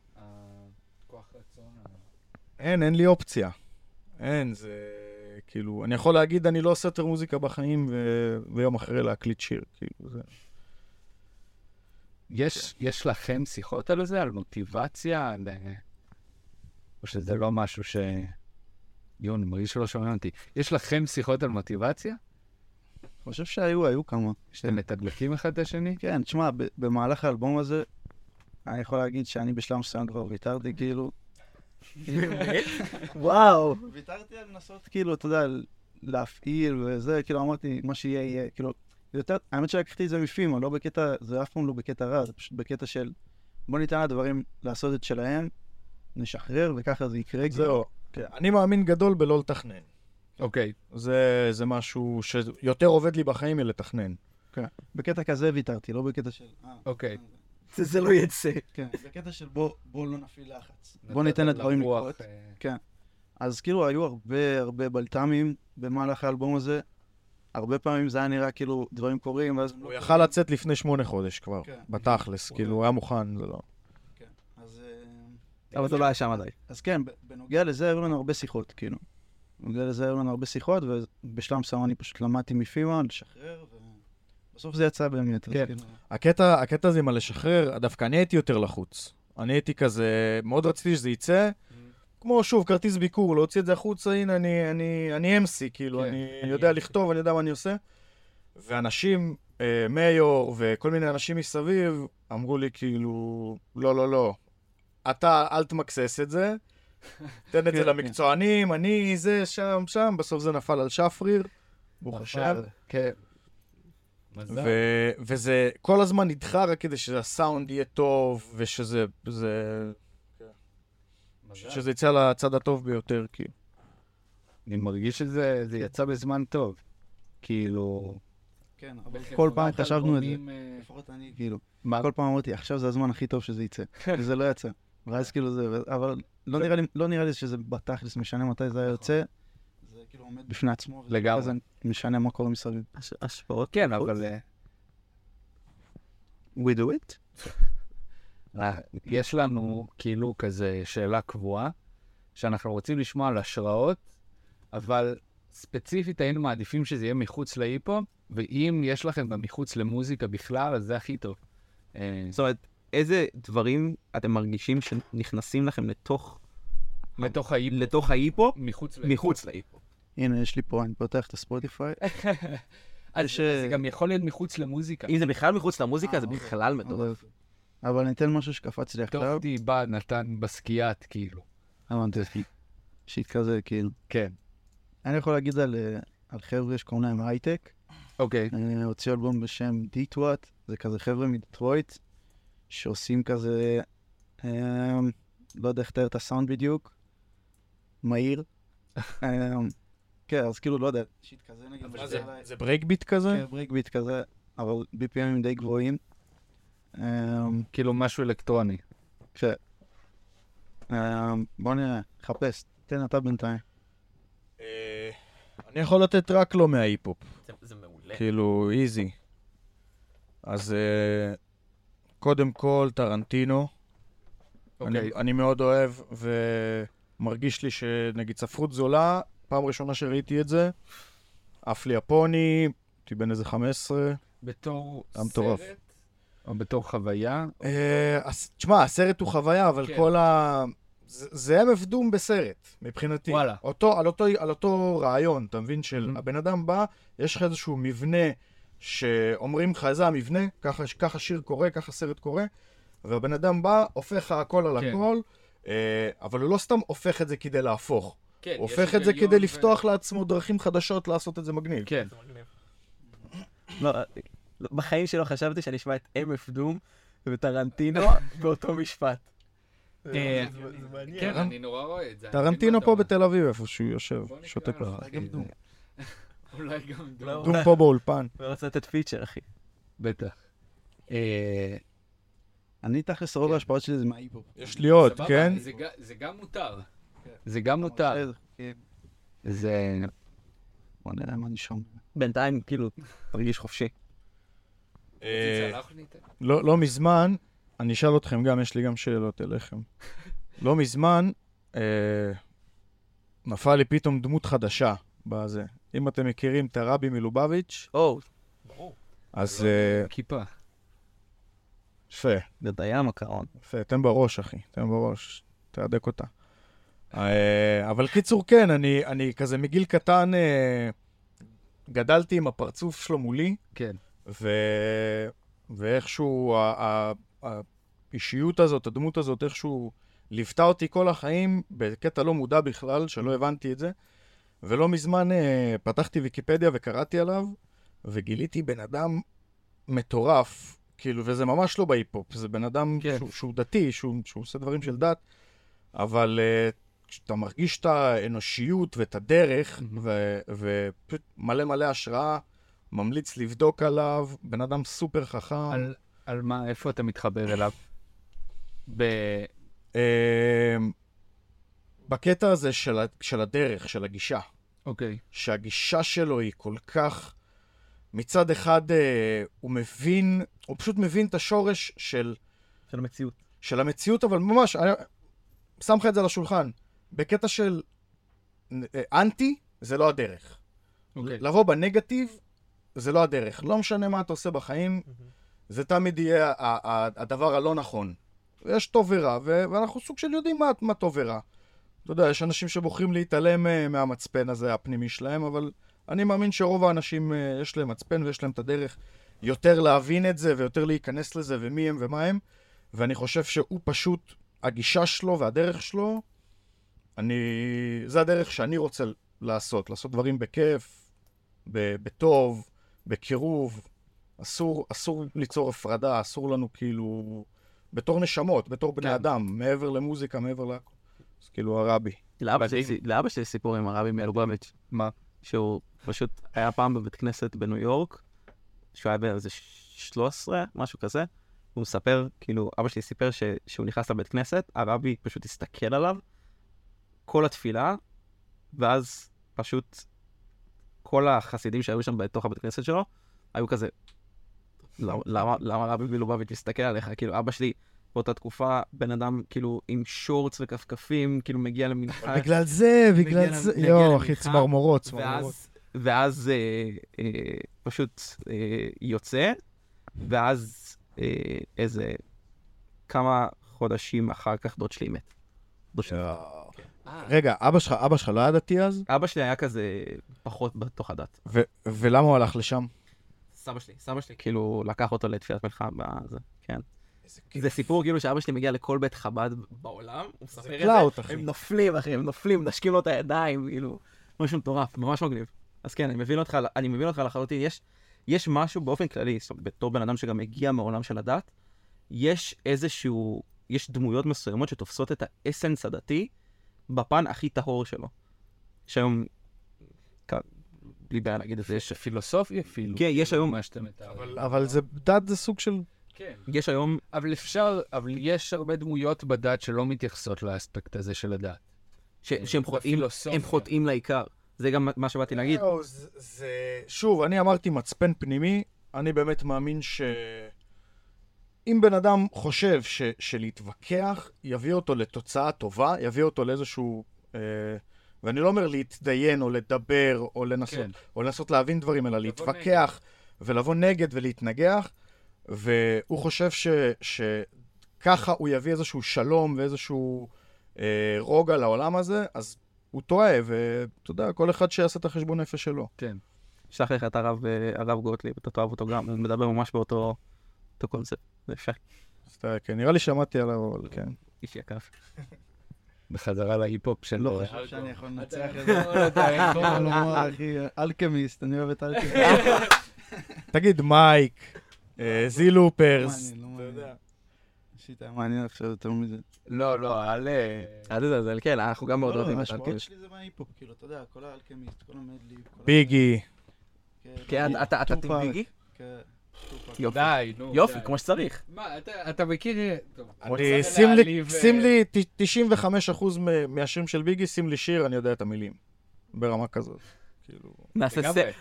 C: אין, אין לי אופציה. אין, זה... כאילו, אני יכול להגיד, אני לא עושה יותר מוזיקה בחיים, ו... ויום אחרי להקליט שיר, כאילו, זה...
B: יש, יש לכם שיחות על זה? על מוטיבציה? על... או שזה לא משהו ש... יון, אני מרגיש שלא שומעים אותי. יש לכם שיחות על מוטיבציה?
D: אני חושב שהיו, היו כמה.
B: שאתם מתדלקים אחד את השני?
D: כן, תשמע, במהלך האלבום הזה, אני יכול להגיד שאני בשלב מסוים כבר ויתרתי, כאילו...
A: וואו.
D: ויתרתי על לנסות, כאילו, אתה יודע, להפעיל וזה, כאילו, אמרתי, מה שיהיה, יהיה, כאילו, יותר, האמת שלקחתי את זה מפימה, לא בקטע, זה אף פעם לא בקטע רע, זה פשוט בקטע של, בוא ניתן לדברים לעשות את שלהם, נשחרר, וככה זה יקרה.
C: זהו. כן. אני מאמין גדול בלא לתכנן.
B: אוקיי.
C: זה, זה משהו שיותר עובד לי בחיים מלתכנן.
D: בקטע כזה ויתרתי, לא בקטע של... אה,
B: אוקיי.
A: זה זה לא יצא.
D: כן, בקטע של בוא, בוא לא נפעיל לחץ. בוא ניתן לדברים לקרות.
B: אה,
D: אז כאילו היו הרבה הרבה בלת"מים במהלך האלבום הזה. הרבה פעמים זה היה נראה כאילו דברים קורים, ואז... לא
C: הוא. יכל לצאת לפני שמונה חודש כבר,
D: כן.
C: בתכלס, כאילו, הוא היה מוכן, זה לא...
D: אז, אה,
A: אבל זה לא היה שם עדיין.
D: אז כן, בנוגע לזה היו לנו הרבה שיחות, כאילו. בנוגע לזה היו לנו הרבה שיחות, ובשלב מסוים אני פשוט למדתי מפימה לשחרר, ובסוף זה יצא באמת.
B: כן.
D: כאילו-
C: הקטע, הקטע הזה עם הלשחרר, דווקא אני הייתי יותר לחוץ. אני הייתי כזה, מאוד רציתי שזה יצא. כמו, שוב, כרטיס ביקור, להוציא את זה החוצה, הנה, אני, אני, אני MC, כאילו,
B: כן,
C: אני
B: אני
C: יודע
B: MC.
C: לכתוב, אני יודע מה אני עושה. ואנשים, אה, מאיור וכל מיני אנשים מסביב, אמרו לי, כאילו, לא, לא, לא, אתה, אל תמקסס את זה, תן את
D: כן,
C: זה
D: כן.
C: למקצוענים, אני, זה, שם, שם, בסוף זה נפל על שפריר, ברוך השם.
B: כן. מזל.
C: ו- וזה כל הזמן נדחה רק כדי שהסאונד יהיה טוב, ושזה זה,
B: מזל.
C: שזה יצא לצד הטוב ביותר, כאילו.
B: אני מרגיש שזה זה יצא בזמן טוב. כאילו...
D: כן, אבל כל פעם חשבנו את זה.
B: אה,
D: לפחות אני, כאילו,
B: מה?
D: כל פעם אמרתי, עכשיו זה הזמן הכי טוב שזה יצא. וזה לא יצא. ואז כאילו זה, אבל לא נראה לי- לא נראה לי שזה בתכלס משנה מתי זה היה יוצא. כאילו עומד בפני עצמו.
B: לגמרי.
D: ואז משנה מה קורה מסביב.
A: הש- השפעות.
B: כן, אבל... אה,
A: We do it?
B: אה, יש לנו כאילו כזה שאלה קבועה, שאנחנו רוצים לשמוע על השראות, אבל ספציפית היינו מעדיפים שזה יהיה מחוץ להיפ-הופ, ואם יש לכם גם מחוץ למוזיקה בכלל, אז זה הכי טוב. אה,
A: זאת אומרת, איזה דברים אתם מרגישים שנכנסים לכם לתוך לתוך ההיפ-הופ
B: מחוץ להיפ-הופ.
D: הנה, יש לי פה, אני פותח את הספוטיפיי.
B: אז זה
D: אה,
B: גם יכול להיות מחוץ למוזיקה.
A: אם זה בכלל מחוץ למוזיקה,
D: אה,
A: זה
D: אוקיי.
A: בכלל מטורף.
D: אבל אני אתן משהו שקפץ לי עכשיו.
B: דיבה נתן בסקיית, כאילו.
D: אמרתי, שיט כזה, כאילו.
B: כן.
D: אני יכול להגיד על, אה, על חבר'ה שקוראים להם הייטק.
B: אוקיי.
D: אני הוציא אלבום בשם דיטוואט, זה כזה חבר'ה מדיטרויט, שעושים כזה, אה, לא יודע איך לתאר את הסאונד בדיוק, מהיר. כן, אז כאילו, לא יודע, שיט כזה נגיד.
C: זה? זה ברייק ביט כזה?
D: כן, ברייק ביט כזה, אבל BPMים די גבוהים. אה,
B: כאילו משהו אלקטרוני.
D: אה, בוא נראה, חפש, תן אתה בינתיים.
C: אה, אני יכול לתת רק לא מההיפ-הופ.
A: זה מעולה.
C: כאילו, איזי. אז אה, קודם כל, טרנטינו. אני,
B: אוקיי.
C: אני מאוד אוהב, ומרגיש לי שנגיד ספרות זולה, פעם ראשונה שראיתי את זה, עף לי הפוני, הייתי בן איזה 15.
B: בתור
C: היה מטורף.
B: סרט, או בתור חוויה,
C: אה, תשמע, הסרט הוא חוויה, אבל
B: כן.
C: כל ה... זה MF דום בסרט, מבחינתי.
B: וואלה.
C: אותו, על, אותו, על אותו רעיון, אתה מבין? של
B: Mhm.
C: הבן אדם בא, יש לך איזשהו מבנה שאומרים לך, זה המבנה, ככה, ככה שיר קורה, ככה סרט קורה, והבן אדם בא, הופך הכל על
B: כן.
C: הכל, אה, אבל הוא לא סתם הופך את זה כדי להפוך.
B: כן,
C: הוא הופך את זה כדי לפתוח לעצמו דרכים חדשות לעשות את זה מגניב.
B: כן.
A: לא, לא, בחיים שלו חשבתי שאני אשמע את MF דום וטרנטינו באותו משפט.
B: אה, כן, אני נורא רואה את זה.
C: טרנטינו פה בתל אביב, איפה שהוא יושב.
B: גם דום. אולי גם דום.
C: דום פה באולפן.
A: הוא רצה לתת פיצ'ר, אחי.
B: בטח. אה,
D: אני תכלס רוב ההשפעות שלי זה מההיפ-הופ.
C: יש לי עוד, כן?
B: זה גם מותר. זה גם מותר.
D: כן.
B: זה...
D: בוא נראה מה אני שומע.
A: בינתיים, כאילו, תרגיש חופשי.
C: אה? לא, לא מזמן, אני אשאל אתכם גם, יש לי גם שאלות אליכם. לא מזמן, אה, נפל לי פתאום דמות חדשה בזה. אם אתם מכירים את הרבי מלובביץ',
A: או,
C: אז אה,
B: כיפה.
C: יפה,
A: זה דיין הקרון.
C: יפה, תן בראש, אחי, תן בראש, תהדק אותה. אה, אבל קיצור, כן, אני, אני כזה מגיל קטן אה, גדלתי עם הפרצוף שלו מולי,
B: כן.
C: ו... ואיכשהו ה... ה... האישיות הזאת, הדמות הזאת, איכשהו ליוותה אותי כל החיים בקטע לא מודע בכלל, שלא הבנתי את זה. ולא מזמן אה, פתחתי ויקיפדיה וקראתי עליו, וגיליתי בן אדם מטורף, כאילו, וזה ממש לא בהיפ-הופ, זה בן אדם
B: כן.
C: שהוא, שהוא דתי, שהוא, שהוא עושה דברים של דת, אבל אה, כשאתה מרגיש את האנושיות ואת הדרך, ופשוט מלא מלא השראה, ממליץ לבדוק עליו, בן אדם סופר חכם.
B: על- על מה, איפה אתה מתחבר אליו? ב...
C: אה, בקטע הזה של, של הדרך, של הגישה,
B: אוקיי.
C: שהגישה שלו היא כל כך... מצד אחד אה, הוא מבין, הוא פשוט מבין את השורש של,
A: של המציאות.
C: של המציאות, אבל ממש, אני שם לך את זה על השולחן. בקטע של אה, אנטי, זה לא הדרך.
B: אוקיי.
C: לבוא בנגטיב, זה לא הדרך. לא משנה מה אתה עושה בחיים, זה תמיד יהיה ה- ה- הדבר הלא נכון. יש טוב ורע, ואנחנו סוג של יודעים מה, מה טוב ורע. אתה יודע, יש אנשים שבוחרים להתעלם אה, מהמצפן הזה הפנימי שלהם, אבל אני מאמין שרוב האנשים אה, יש להם מצפן ויש להם את הדרך יותר להבין את זה ויותר להיכנס לזה ומי הם ומה הם, ואני חושב שהוא פשוט, הגישה שלו והדרך שלו, אני... זה הדרך שאני רוצה לעשות, לעשות דברים בכיף, ב- בטוב, בקירוב. אסור, אסור ליצור הפרדה, אסור לנו כאילו... בתור נשמות, בתור בני
B: כן.
C: אדם, מעבר למוזיקה, מעבר להכל. אז כאילו הרבי.
A: לאבא. שלי סיפור עם הרבי מלובביץ',
B: מה?
A: שהוא פשוט היה פעם בבית כנסת בניו יורק, שהוא היה באיזה 13, משהו כזה, הוא מספר, כאילו, אבא שלי סיפר ש, שהוא נכנס לבית כנסת, הרבי פשוט הסתכל עליו כל התפילה, ואז פשוט כל החסידים שהיו שם בתוך הבית כנסת שלו, היו כזה, "למה- רבי מלובביץ' מסתכל עליך? כאילו, אבא שלי באותה תקופה, בן אדם, כאילו, עם שורטס וכפכפים, כאילו, מגיע למנחה.
C: בגלל זה, בגלל זה, יואו, אחי, צמרמורות, צמרמורות.
A: ואז, ואז אה, אה, פשוט אה, יוצא, ואז איזה כמה חודשים אחר כך דוד שלי מת. דוד שלי.
C: יואו. רגע, אבא שלך, אבא שלך לא היה דתי אז?
A: אבא שלי היה כזה פחות בתוך הדת.
C: ו- ולמה הוא הלך לשם?
A: סבא שלי, סבא שלי כאילו לקח אותו לתפילת מלחמה, בזה, כן. זה סיפור כאילו שאבא שלי מגיע לכל בית חב"ד בעולם, הוא מספר את זה. הם נופלים, אחי, הם נופלים, מנשקים לו את הידיים, כאילו, משהו מטורף, ממש מגניב. אז כן, אני מבין אותך, אני מבין אותך לחלוטין, יש, יש משהו באופן כללי, זאת אומרת, בתור בן אדם שגם מגיע מעולם של הדת, יש איזשהו, יש דמויות מסוימות שתופסות את האסנס הדתי בפן הכי טהור שלו. שהיום, כ- בלי בעיה להגיד את זה, יש,
B: פילוסופי אפילו.
A: כן, יש היום-
B: מה שאתה מתאר.
C: אבל זה, דת זה סוג של...
B: כן.
A: יש היום,
B: אבל אפשר, אבל יש הרבה דמויות בדת שלא מתייחסות לאספקט הזה של הדת.
A: ש, שהם חוטאים. הם חוטאים לעיקר. זה גם מה שבאתי להגיד.
C: זה- זה... שוב, אני אמרתי מצפן פנימי, אני באמת מאמין ש... אם בן אדם חושב ש... שלהתווכח יביא אותו לתוצאה טובה, יביא אותו לאיזשהו... אה... ואני לא אומר להתדיין או לדבר או לנסות,
B: כן.
C: או לנסות להבין דברים, אלא להתווכח ולבוא נגד ולהתנגח, והוא חושב ש... שככה הוא יביא איזשהו שלום ואיזשהו אה, רוגע לעולם הזה, אז הוא טועה, ואתה יודע, כל אחד שיעשה את החשבון נפש שלו.
B: כן.
A: אשלח לך את הרב, אה, הרב גוטליב, אתה תאהב אותו גם, מדבר ממש באותו אותו קונספט. זה יפה,
C: אתה- כן, נראה לי שמעתי עליו, אבל כן.
A: איש יקר.
B: בחזרה להיפ-הופ של...
D: לא חושב שאני יכול לנצח את זה. אלכמיסט, אני אוהב את אלכמיסט.
C: תגיד, מייק, זילופרס.
D: מעניין, לא מעניין. שיט, היה מעניין עכשיו יותר מזה.
B: לא, לא, אל... אה,
A: אל תזלזל, כן, אנחנו גם מאוד
D: לא,
A: אוהבים את
D: ההשפעות
A: אלכימיסט.
D: שלי זה מההיפ-הופ, כאילו, אתה יודע, כל האלכמיסט, כל המדלי.
C: ביגי.
A: כן, אתה- אתה טים ביגי? יופי.
B: די, נו.
A: יופי,
B: די.
A: כמו שצריך.
B: מה, אתה- אתה מכיר... טוב,
C: אני,
B: רוצה
C: שים לי,
B: להעליב,
C: שים
B: אה,
C: לי ת- 95% מ- מהשירים של ביגי, שים לי שיר, אני יודע את המילים. ברמה כזאת. כאילו...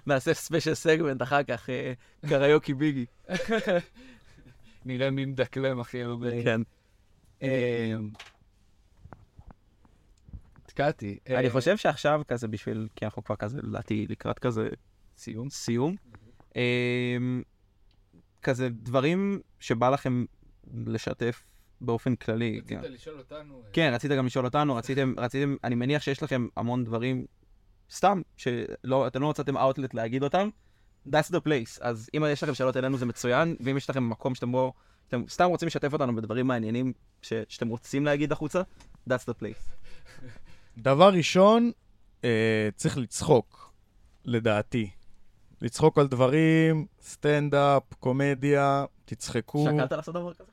A: נעשה special segment אחר כך, אה, קריוקי ביגי.
B: נראה מי מדקלם הכי הרבה.
A: כן.
B: אה, נתקעתי. אה,
A: אני חושב שעכשיו כזה בשביל, כי אנחנו כבר כזה, לדעתי, לקראת כזה
B: סיום.
A: סיום. כזה דברים שבא לכם לשתף באופן כללי.
B: רצית לשאול אותנו... אה,
A: כן, רצית גם לשאול אותנו, רציתם, רציתם, אני מניח שיש לכם המון דברים, סתם, שאתם לא מצאתם אאוטלט להגיד אותם, that's the place. אז אם יש לכם שאלות אלינו זה מצוין, ואם יש לכם מקום שאתם בו, אתם סתם רוצים לשתף אותנו בדברים מעניינים ש, שאתם רוצים להגיד החוצה, that's the place.
C: דבר ראשון, אה, צריך לצחוק, לדעתי. לצחוק על דברים, סטנדאפ, קומדיה, תצחקו.
A: שקלת לעשות דבר כזה?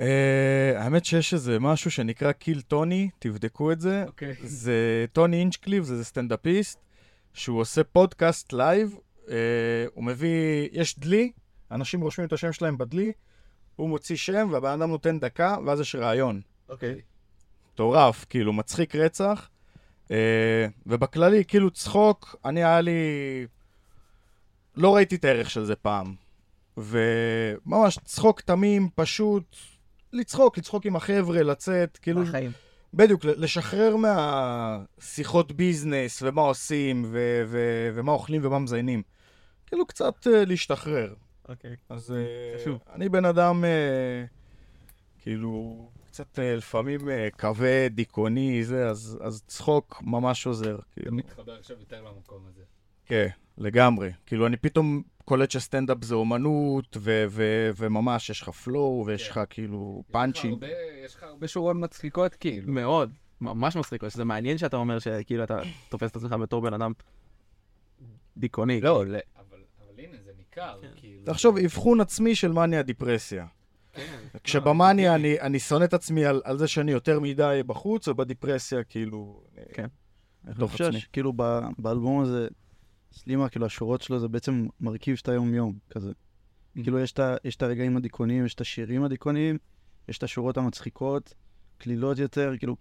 C: אה, האמת שיש איזה משהו שנקרא Kill Tony, תבדקו את זה.
B: אוקיי.
C: זה Tony Hinchcliffe, זה, זה סטנדאפיסט, שהוא עושה פודקאסט live, אה, הוא מביא, יש דלי, אנשים רושמים את השם שלהם בדלי, הוא מוציא שם והבן אדם נותן דקה, ואז יש ראיון.
A: אוקיי.
C: מטורף, כאילו, מצחיק רצח. אה, ובכללי, כאילו, צחוק, אני היה לי... לא ראיתי את הערך של זה פעם. וממש צחוק תמים, פשוט לצחוק, לצחוק עם החבר'ה, לצאת, כאילו,
A: מהחיים.
C: בדיוק, לשחרר מהשיחות ביזנס, ומה עושים, ו- ו- ומה אוכלים ומה מזיינים. כאילו, קצת אה, להשתחרר.
A: אוקיי.
C: אז אה,
A: חשוב.
C: אני בן אדם, אה, כאילו, קצת אה, לפעמים אה, כבד, דיכאוני, זה, אז, אז צחוק ממש עוזר.
B: אתה
C: כאילו,
B: מתחבר עכשיו יותר למקום הזה.
C: כן, לגמרי. כאילו, אני פתאום קולט שסטנדאפ זה אומנות, ו- ו- וממש יש לך פלואו, ויש לך כאילו פאנצ'ים.
B: יש לך הרבה שורות מצחיקות, כאילו.
A: מאוד, ממש מצחיק, שזה מעניין שאתה אומר שכאילו אתה תופס את עצמך בתור בן אדם דיכאוני.
B: לא, ל- אבל אבל הנה, זה ניכר, כאילו.
C: תחשוב, אבחון עצמי של מניה דיפרסיה.
B: כן.
C: כשבמאניה אני, אני שונא את עצמי על, על זה שאני יותר מדי בחוץ, ובדיפרסיה כאילו...
A: כן.
C: אני
D: חושב. שכאילו ב- באלבום הזה, סלימה, כאילו השורות שלו זה בעצם מרכיב שאתה יום-יום, כזה.
B: Mm.
D: כאילו יש את ה- יש את הרגעים הדיכאוניים, יש את השירים הדיכאוניים, יש את השורות המצחיקות, קלילות יותר, כאילו,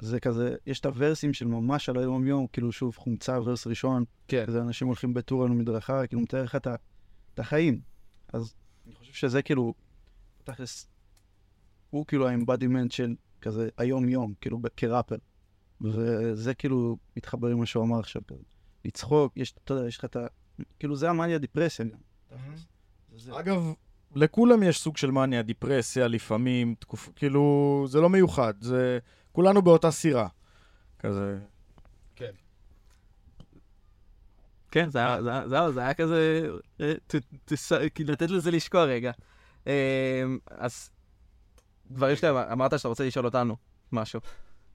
D: זה כזה, יש את הוורסים של ממש על היום-יום, כאילו שוב, חומצה, ורס ראשון,
B: כן.
D: כזה אנשים הולכים בטור על המדרכה, כאילו מתאר לך את החיים. אז אני חושב שזה כאילו, תכלס, הוא כאילו האמבדימנט של כזה היום-יום, כאילו כראפר. וזה כאילו מתחבר עם מה שהוא אמר עכשיו, כזה. לצחוק, יש, אתה יודע, יש לך את ה... כאילו זה המאניה דיפרסיה גם. זה זה.
C: אגב, לכולם יש סוג של מניה, דיפרסיה לפעמים, תקופ... כאילו, זה לא מיוחד, זה... כולנו באותה סירה. כזה...
A: כן, זה היה- זה היה- זהו, זה היה כזה, אה, כאילו, לתת לזה לשקוע רגע. אה, אז דברים שאתה אמרת שאתה רוצה לשאול אותנו משהו.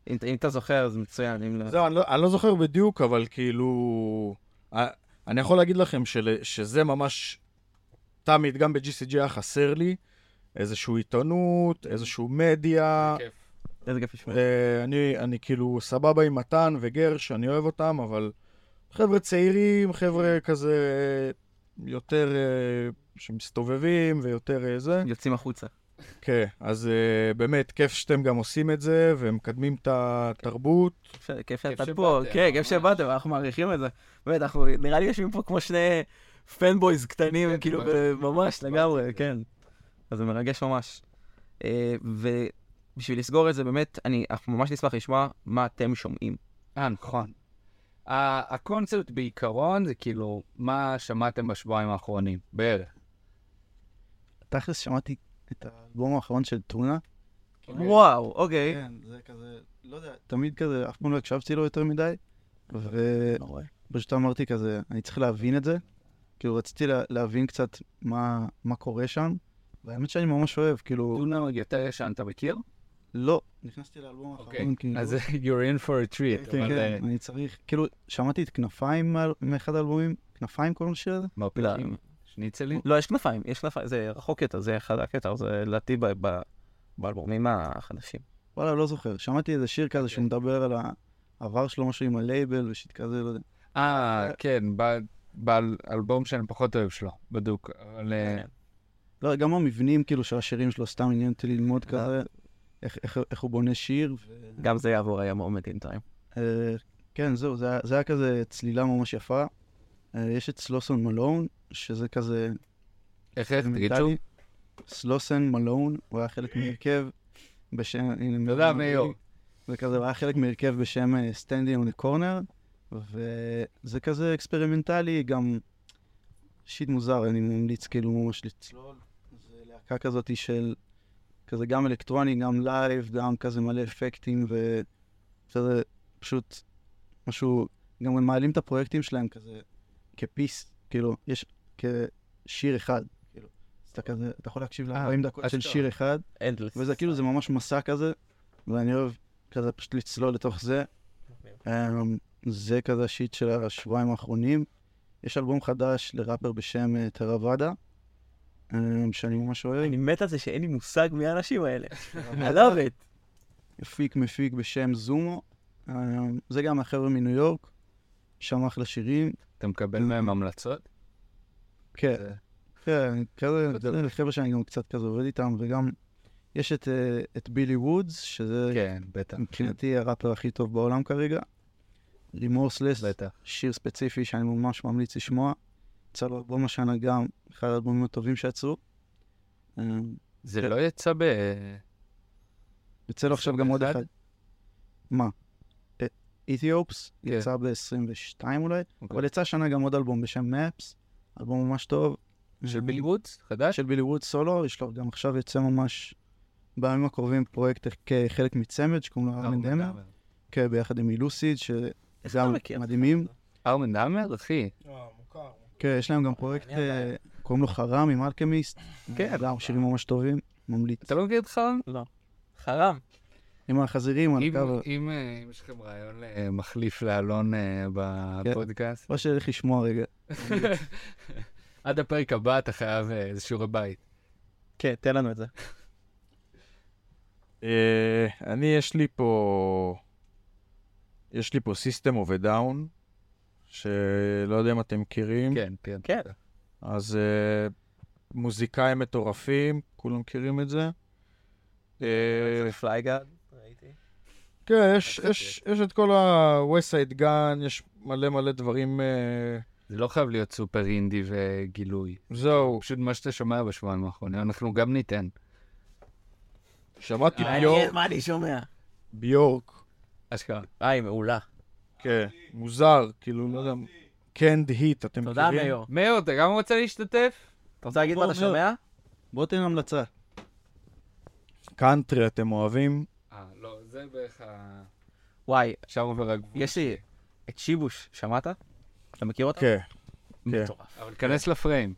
A: אם אם אתה זוכר, אז מצוין, אם לא...
C: זהו, אני לא, אני לא זוכר בדיוק, אבל כאילו... אה, אני יכול להגיד לכם של, שזה ממש... תמיד, גם ב-GCG היה חסר לי איזושהי עיתונות, איזושהי מדיה.
B: כיף.
A: איזה כיף לשמוע.
C: אה, אני, אני כאילו סבבה עם מתן וגרש, אני אוהב אותם, אבל חבר'ה צעירים, חבר'ה כזה יותר אה, שמסתובבים ויותר זה.
A: יוצאים החוצה.
C: כן, אז אה, באמת, כיף שאתם גם עושים את זה ומקדמים את התרבות.
A: כיף שאתה פה, כן, כיף. שבאתם, אנחנו מעריכים את זה. באמת, אנחנו נראה לי יושבים פה כמו שני פנבויז קטנים,
B: כן,
A: כאילו,
B: ממש.
A: לגמרי, כן. אז זה מרגש ממש. אה, ובשביל לסגור את זה, באמת, אני, אנחנו ממש נשמח לשמוע מה אתם שומעים.
B: אה, נכון. ה- הקונספט בעיקרון זה כאילו, מה שמעתם בשבועיים האחרונים, בערך.
D: תכלס שמעתי את האלבום האחרון של טונה.
A: וואו, אוקיי.
D: כן, זה כזה, לא יודע, תמיד כזה, אף פעם לא הקשבתי לו יותר מדי, ופשוט אמרתי כזה, אני צריך להבין את זה. כאילו, רציתי לה, להבין קצת מה, מה קורה שם, והאמת שאני ממש אוהב, כאילו,
B: טונה יותר ישן, אתה מכיר?
D: לא, נכנסתי לאלבום
B: אוקיי,
D: האחרון, כאילו,
B: אז you're in for a treat,
D: כן,
B: אבל אה,
D: כן, אני צריך, כאילו, שמעתי את כנפיים מה- מאחד האלבומים, כנפיים קוראים לשיר הזה?
B: מרפקים, שניצלים.
A: לא, יש כנפיים, יש כנפיים, זה רחוק יותר, זה אחד הקטע, זה לדעתי באלבומים החדשים.
D: וואלה, לא זוכר. שמעתי איזה שיר כזה שהוא מדבר על העבר שלו, משהו עם הלייבל ושיט כזה, לא יודע.
B: אה, כן, ב- באלבום שאני פחות אוהב שלו, בדוק. אה,
A: כן.
D: לא, גם המבנים כאילו של השירים שלו, סתם עניין אותי ללמוד כזה, איך, הוא בונה שיר.
A: גם זה יעבור היה מומנט אין טיים.
D: אה, כן, זהו, זה היה כזה צלילה ממש יפה. אה, יש את Slauson Malone, שזה כזה...
B: איך איך, תגיד שוב?
D: Slauson Malone, הוא היה חלק מהרכב בשם...
B: תודה, מאיר.
D: זה כזה, הוא היה חלק מהרכב בשם on the Corner, וזה כזה אקספרימנטלי, גם shit מוזר, אני ממליץ כאילו ממש לצלול. זה להקה כזאת של כזה גם אלקטרוני, גם live, גם כזה מלא אפקטים, וזה פשוט משהו, גם הם מעלים את הפרויקטים שלהם כזה כ piece, כאילו, יש כשיר אחד, כאילו. אז אתה כזה, אתה יכול להקשיב
B: אה,
D: ל-40 דקות של. שיר אחד,
A: endless.
D: וזה כאילו, זה ממש מסע כזה, ואני אוהב כזה פשוט לצלול לתוך זה. אמ, זה כזה ה shit של השבועיים האחרונים. יש אלבום חדש לראפר בשם אה, טראבאדה, אמ, שאני ממש אוהב.
A: אני מת על זה שאין לי מושג מי האנשים האלה. I love it.
D: הפיק מפיק בשם זומו. אמ, זה גם החבר'ה מניו יורק, שם אחלה שירים.
B: אתה מקבל מהם המלצות?
D: כן, כן. זה חבר'ה שאני גם קצת כזה עובד איתם, וגם יש את, אה, את billy woods, שזה
B: כן, בטח.
D: מבחינתי הראפר הכי טוב בעולם כרגע. Remorseless,
B: בטח.
D: שיר ספציפי שאני ממש ממליץ לשמוע. יצא לו אלבום השנה גם, אחד האלבומים הטובים שיצאו. אמ,
B: זה
D: כן.
B: לא יצא ב...
D: יוצא לו עכשיו גם עוד
B: 21?
D: אחד. מה? איתיופס,
B: כן.
D: יצא ב-22 אולי,
B: אוקיי.
D: אבל יצא השנה גם עוד אלבום בשם מפס, אלבום ממש טוב.
B: של בילי וודס? חדש?
D: של בילי ווד סולו, יש לו גם עכשיו יוצא ממש בימים הקרובים פרויקט כחלק מצמד שקוראים לו ארמן דמר, כן, ביחד עם אילוסיד, שגם? מדהימים.
B: ארמן דאמר, אחי.
D: כן, יש להם גם פרויקט, אה, קוראים לו חרם עם אלכמיסט,
A: כן.
D: גם שירים ממש טובים, ממליץ.
B: אתה לא מכיר את חרם?
A: חרם.
D: עם החזירים על קו,
B: אם אה, אם יש לכם רעיון למחליף לאלון אה, בפודקאסט,
D: או שילך לשמוע רגע.
B: עד הפרק הבא אתה חייב אה, איזה שיעורי בית.
A: כן, תן לנו את זה.
C: אה, אני, יש לי פה... יש לי פה System of a Down, שלא יודע אם אתם מכירים.
B: כן, כן.
A: כן.
C: אז אה, מוזיקאים מטורפים, כולם מכירים את זה. אה,
A: FLYGOD, ראיתי.
C: כן, יש, יש, יש את כל ה-Westside Gunn, יש מלא מלא דברים, אה,
B: זה לא חייב להיות super indie וגילוי.
C: זהו.
B: פשוט מה שאתה שומע בשבועיים האחרונים, אנחנו גם ניתן.
C: שמעתי
A: מעניין
C: ביורק,
A: מה אני שומע.
C: ביורק,
B: אשכרה.
A: אה, היא מעולה.
C: כן, מוזר, כאילו, לא יודע, קנד היט, אתם
A: תודה,
C: מכירים?
A: מאיר.
B: מאיר, אתה גם רוצה להשתתף?
A: אתה רוצה להגיד מה אתה. שומע?
D: בוא תן המלצה.
C: קאנטרי אתם אוהבים?
B: זה בערך ה...
A: וואי,
B: שם עובר הגבול.
A: יש לי את שיבוש, שמעת? אתה מכיר אותו?
C: כן.
A: מטורף.
B: אבל כנס לפריים.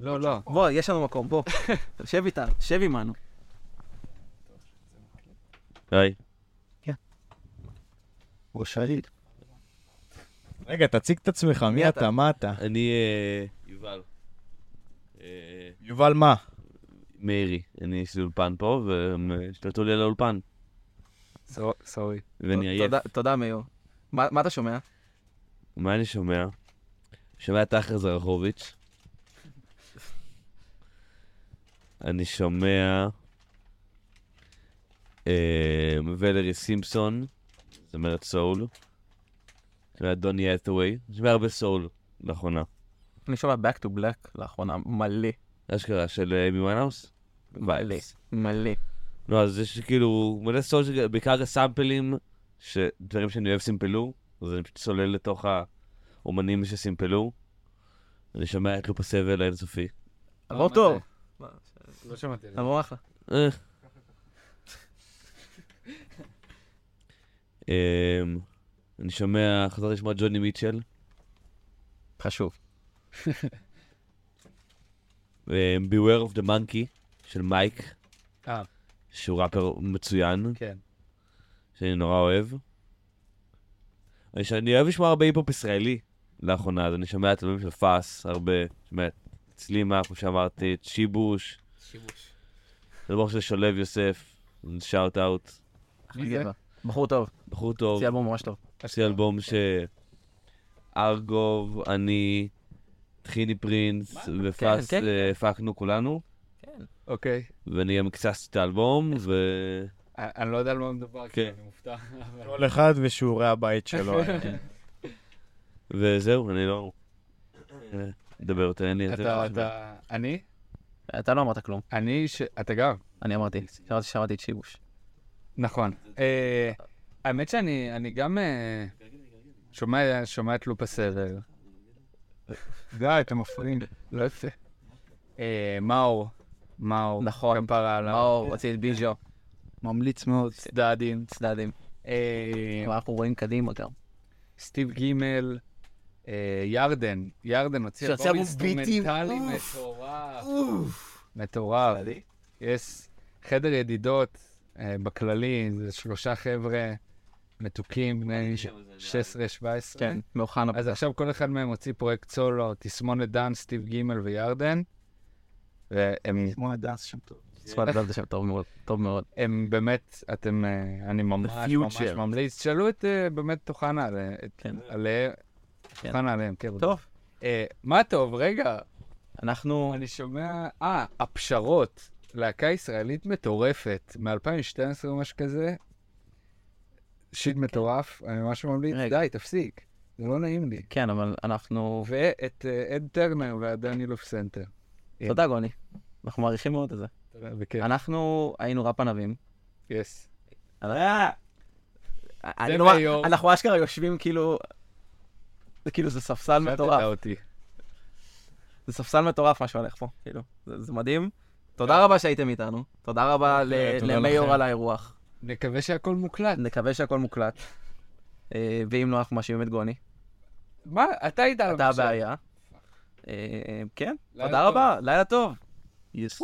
B: לא, לא.
A: בוא, יש לנו מקום, בוא. שב איתנו, שב עמנו.
E: היי.
D: ראש העיר.
C: רגע, תציג את עצמך, מי?
A: אתה?
C: מה אתה?
E: אני אה, יובל. אה,
C: יובל מה?
E: מאירי. אני יש לי אולפן פה, והם אה, השתלטו לי על האולפן.
B: סו- סורי.
E: ואני עייף.
A: תודה- מאיר. מה אתה שומע?
E: מה אני שומע? שומע את אחר זרחוביץ'. אני שומע אה, ולרי סימפסון, זמרת סול. שומע את דוני האת'וויי. שומע הרבה סול לאחרונה.
A: אני שומע Back to Black לאחרונה, מלא,
E: אשכרה של אה, אמי ויינהאוס?
A: מלא, מלא.
E: לא, אז יש כאילו מלא שג- בעיקר הסאמפלים, שדברים שאני אוהב סימפלו, אז אני פשוט צולל לתוך האומנים שסימפלו. אני שומע את לופ הסבל האינסופי.
B: מה
A: טוב.
B: לא שמעתי על זה.
A: אחלה.
E: אה. אמ, אני שומע, חזרתי לשמוע ג'וני מיטשל,
A: חשוב.
E: אמ, Beware of the Monkey של מייק,
B: אה,
E: שהוא ראפר מצוין,
B: כן.
C: שאני נורא אוהב. אני, אוהב לשמוע הרבה היפ-הופ ישראלי לאחרונה, אז אני שומע את אלבומים של פאס הרבה, שומע את צלימה, כמו שאמרתי, את שיבוש,
A: שיבוש.
C: אלבום של שולב יוסף, שאוט אאוט,
B: מי זה?
A: בחור טוב,
C: בחור טוב.
A: הוציא אלבום ממש טוב.
C: יש לי אלבום ש... ארגוב, אני, טחיני פרינס ופאס
A: כן, כן.
C: אה, הפקנו כולנו,
B: אוקיי.
C: ואני גם הקצסתי את האלבום, ו...
B: אני אני לא יודע על מה מדובר, כי
C: כן.
B: אני מופתע.
F: כל אחד ושיעורי הבית שלו.
C: וזהו, אני לא... אה, מדבר יותר, אין לי יותר...
B: אתה, אתה, אני?
A: אתה לא אמרת כלום.
B: אני, ש... אתה גם.
A: אני אמרתי, שמעתי את שיבוש.
B: נכון. אה, האמת שאני אני גם אה, שומע שומע את לופ הסבל.
D: די, אתם מפריעים.
B: לא יפה. אה, מאור, מאור,
A: נכון.
B: כפרה עליו.
A: מאור, הוציא את ביז'ו,
D: ממליץ מאוד.
B: צדדים.
A: צדדים.
B: אה,
A: אנחנו רואים קדימה גם.
B: סטיב גימל, אה, ירדן, ירדן הוציא אלבום
A: ביטים,
B: אינסטרומנטלי. מטורף. מטורף. יש חדר ידידות אה, בכללי, זה שלושה חבר'ה מתוקים, בני 16-17.
A: כן, מאוחנה.
B: אז עכשיו כל אחד מהם הוציא פרויקט סולו, תסמונת דן, סטיב גימל וירדן. והם
D: כמו הדס שם טוב.
A: צפת דלת שם טוב מאוד, טוב מאוד.
B: הם באמת, אתם, אה, אני ממש. ממליץ. תשאלו את אה, באמת טוחנה על- את-
A: כן.
B: עליהם.
A: כן.
B: טוחנה עליהם, כן.
A: טוב.
B: אה, מה טוב, רגע,
A: אנחנו...
B: אני שומע, אה, הפשרות, להקה ישראלית מטורפת, מ-2012 או משהו כזה. shit מטורף, אני ממש ממליץ,
A: רגע.
B: די, תפסיק, זה לא נעים לי.
A: כן, אבל אנחנו...
B: ואת אה, אד טרנר והדני לוף סנטר.
A: תודה, גוני. אנחנו מעריכים מאוד את זה. אנחנו היינו ראפ ענבים.
B: yes.
A: אה! לא-
B: מאיור.
A: אנחנו אשכרה יושבים כאילו... זה כאילו, זה ספסל מטורף. זה ספסל מטורף מה שהולך פה, כאילו. זה מדהים. תודה רבה שהייתם איתנו. תודה רבה למיור. על האירוח.
B: נקווה שהכל מוקלט.
A: נקווה שהכל מוקלט. אה, ואם לא, אנחנו מאשימים את גוני.
B: מה, אתה היית על
A: אתה. הבעיה. אה, כן,
B: לילה
A: תודה. רבה, לילה טוב.
D: יס.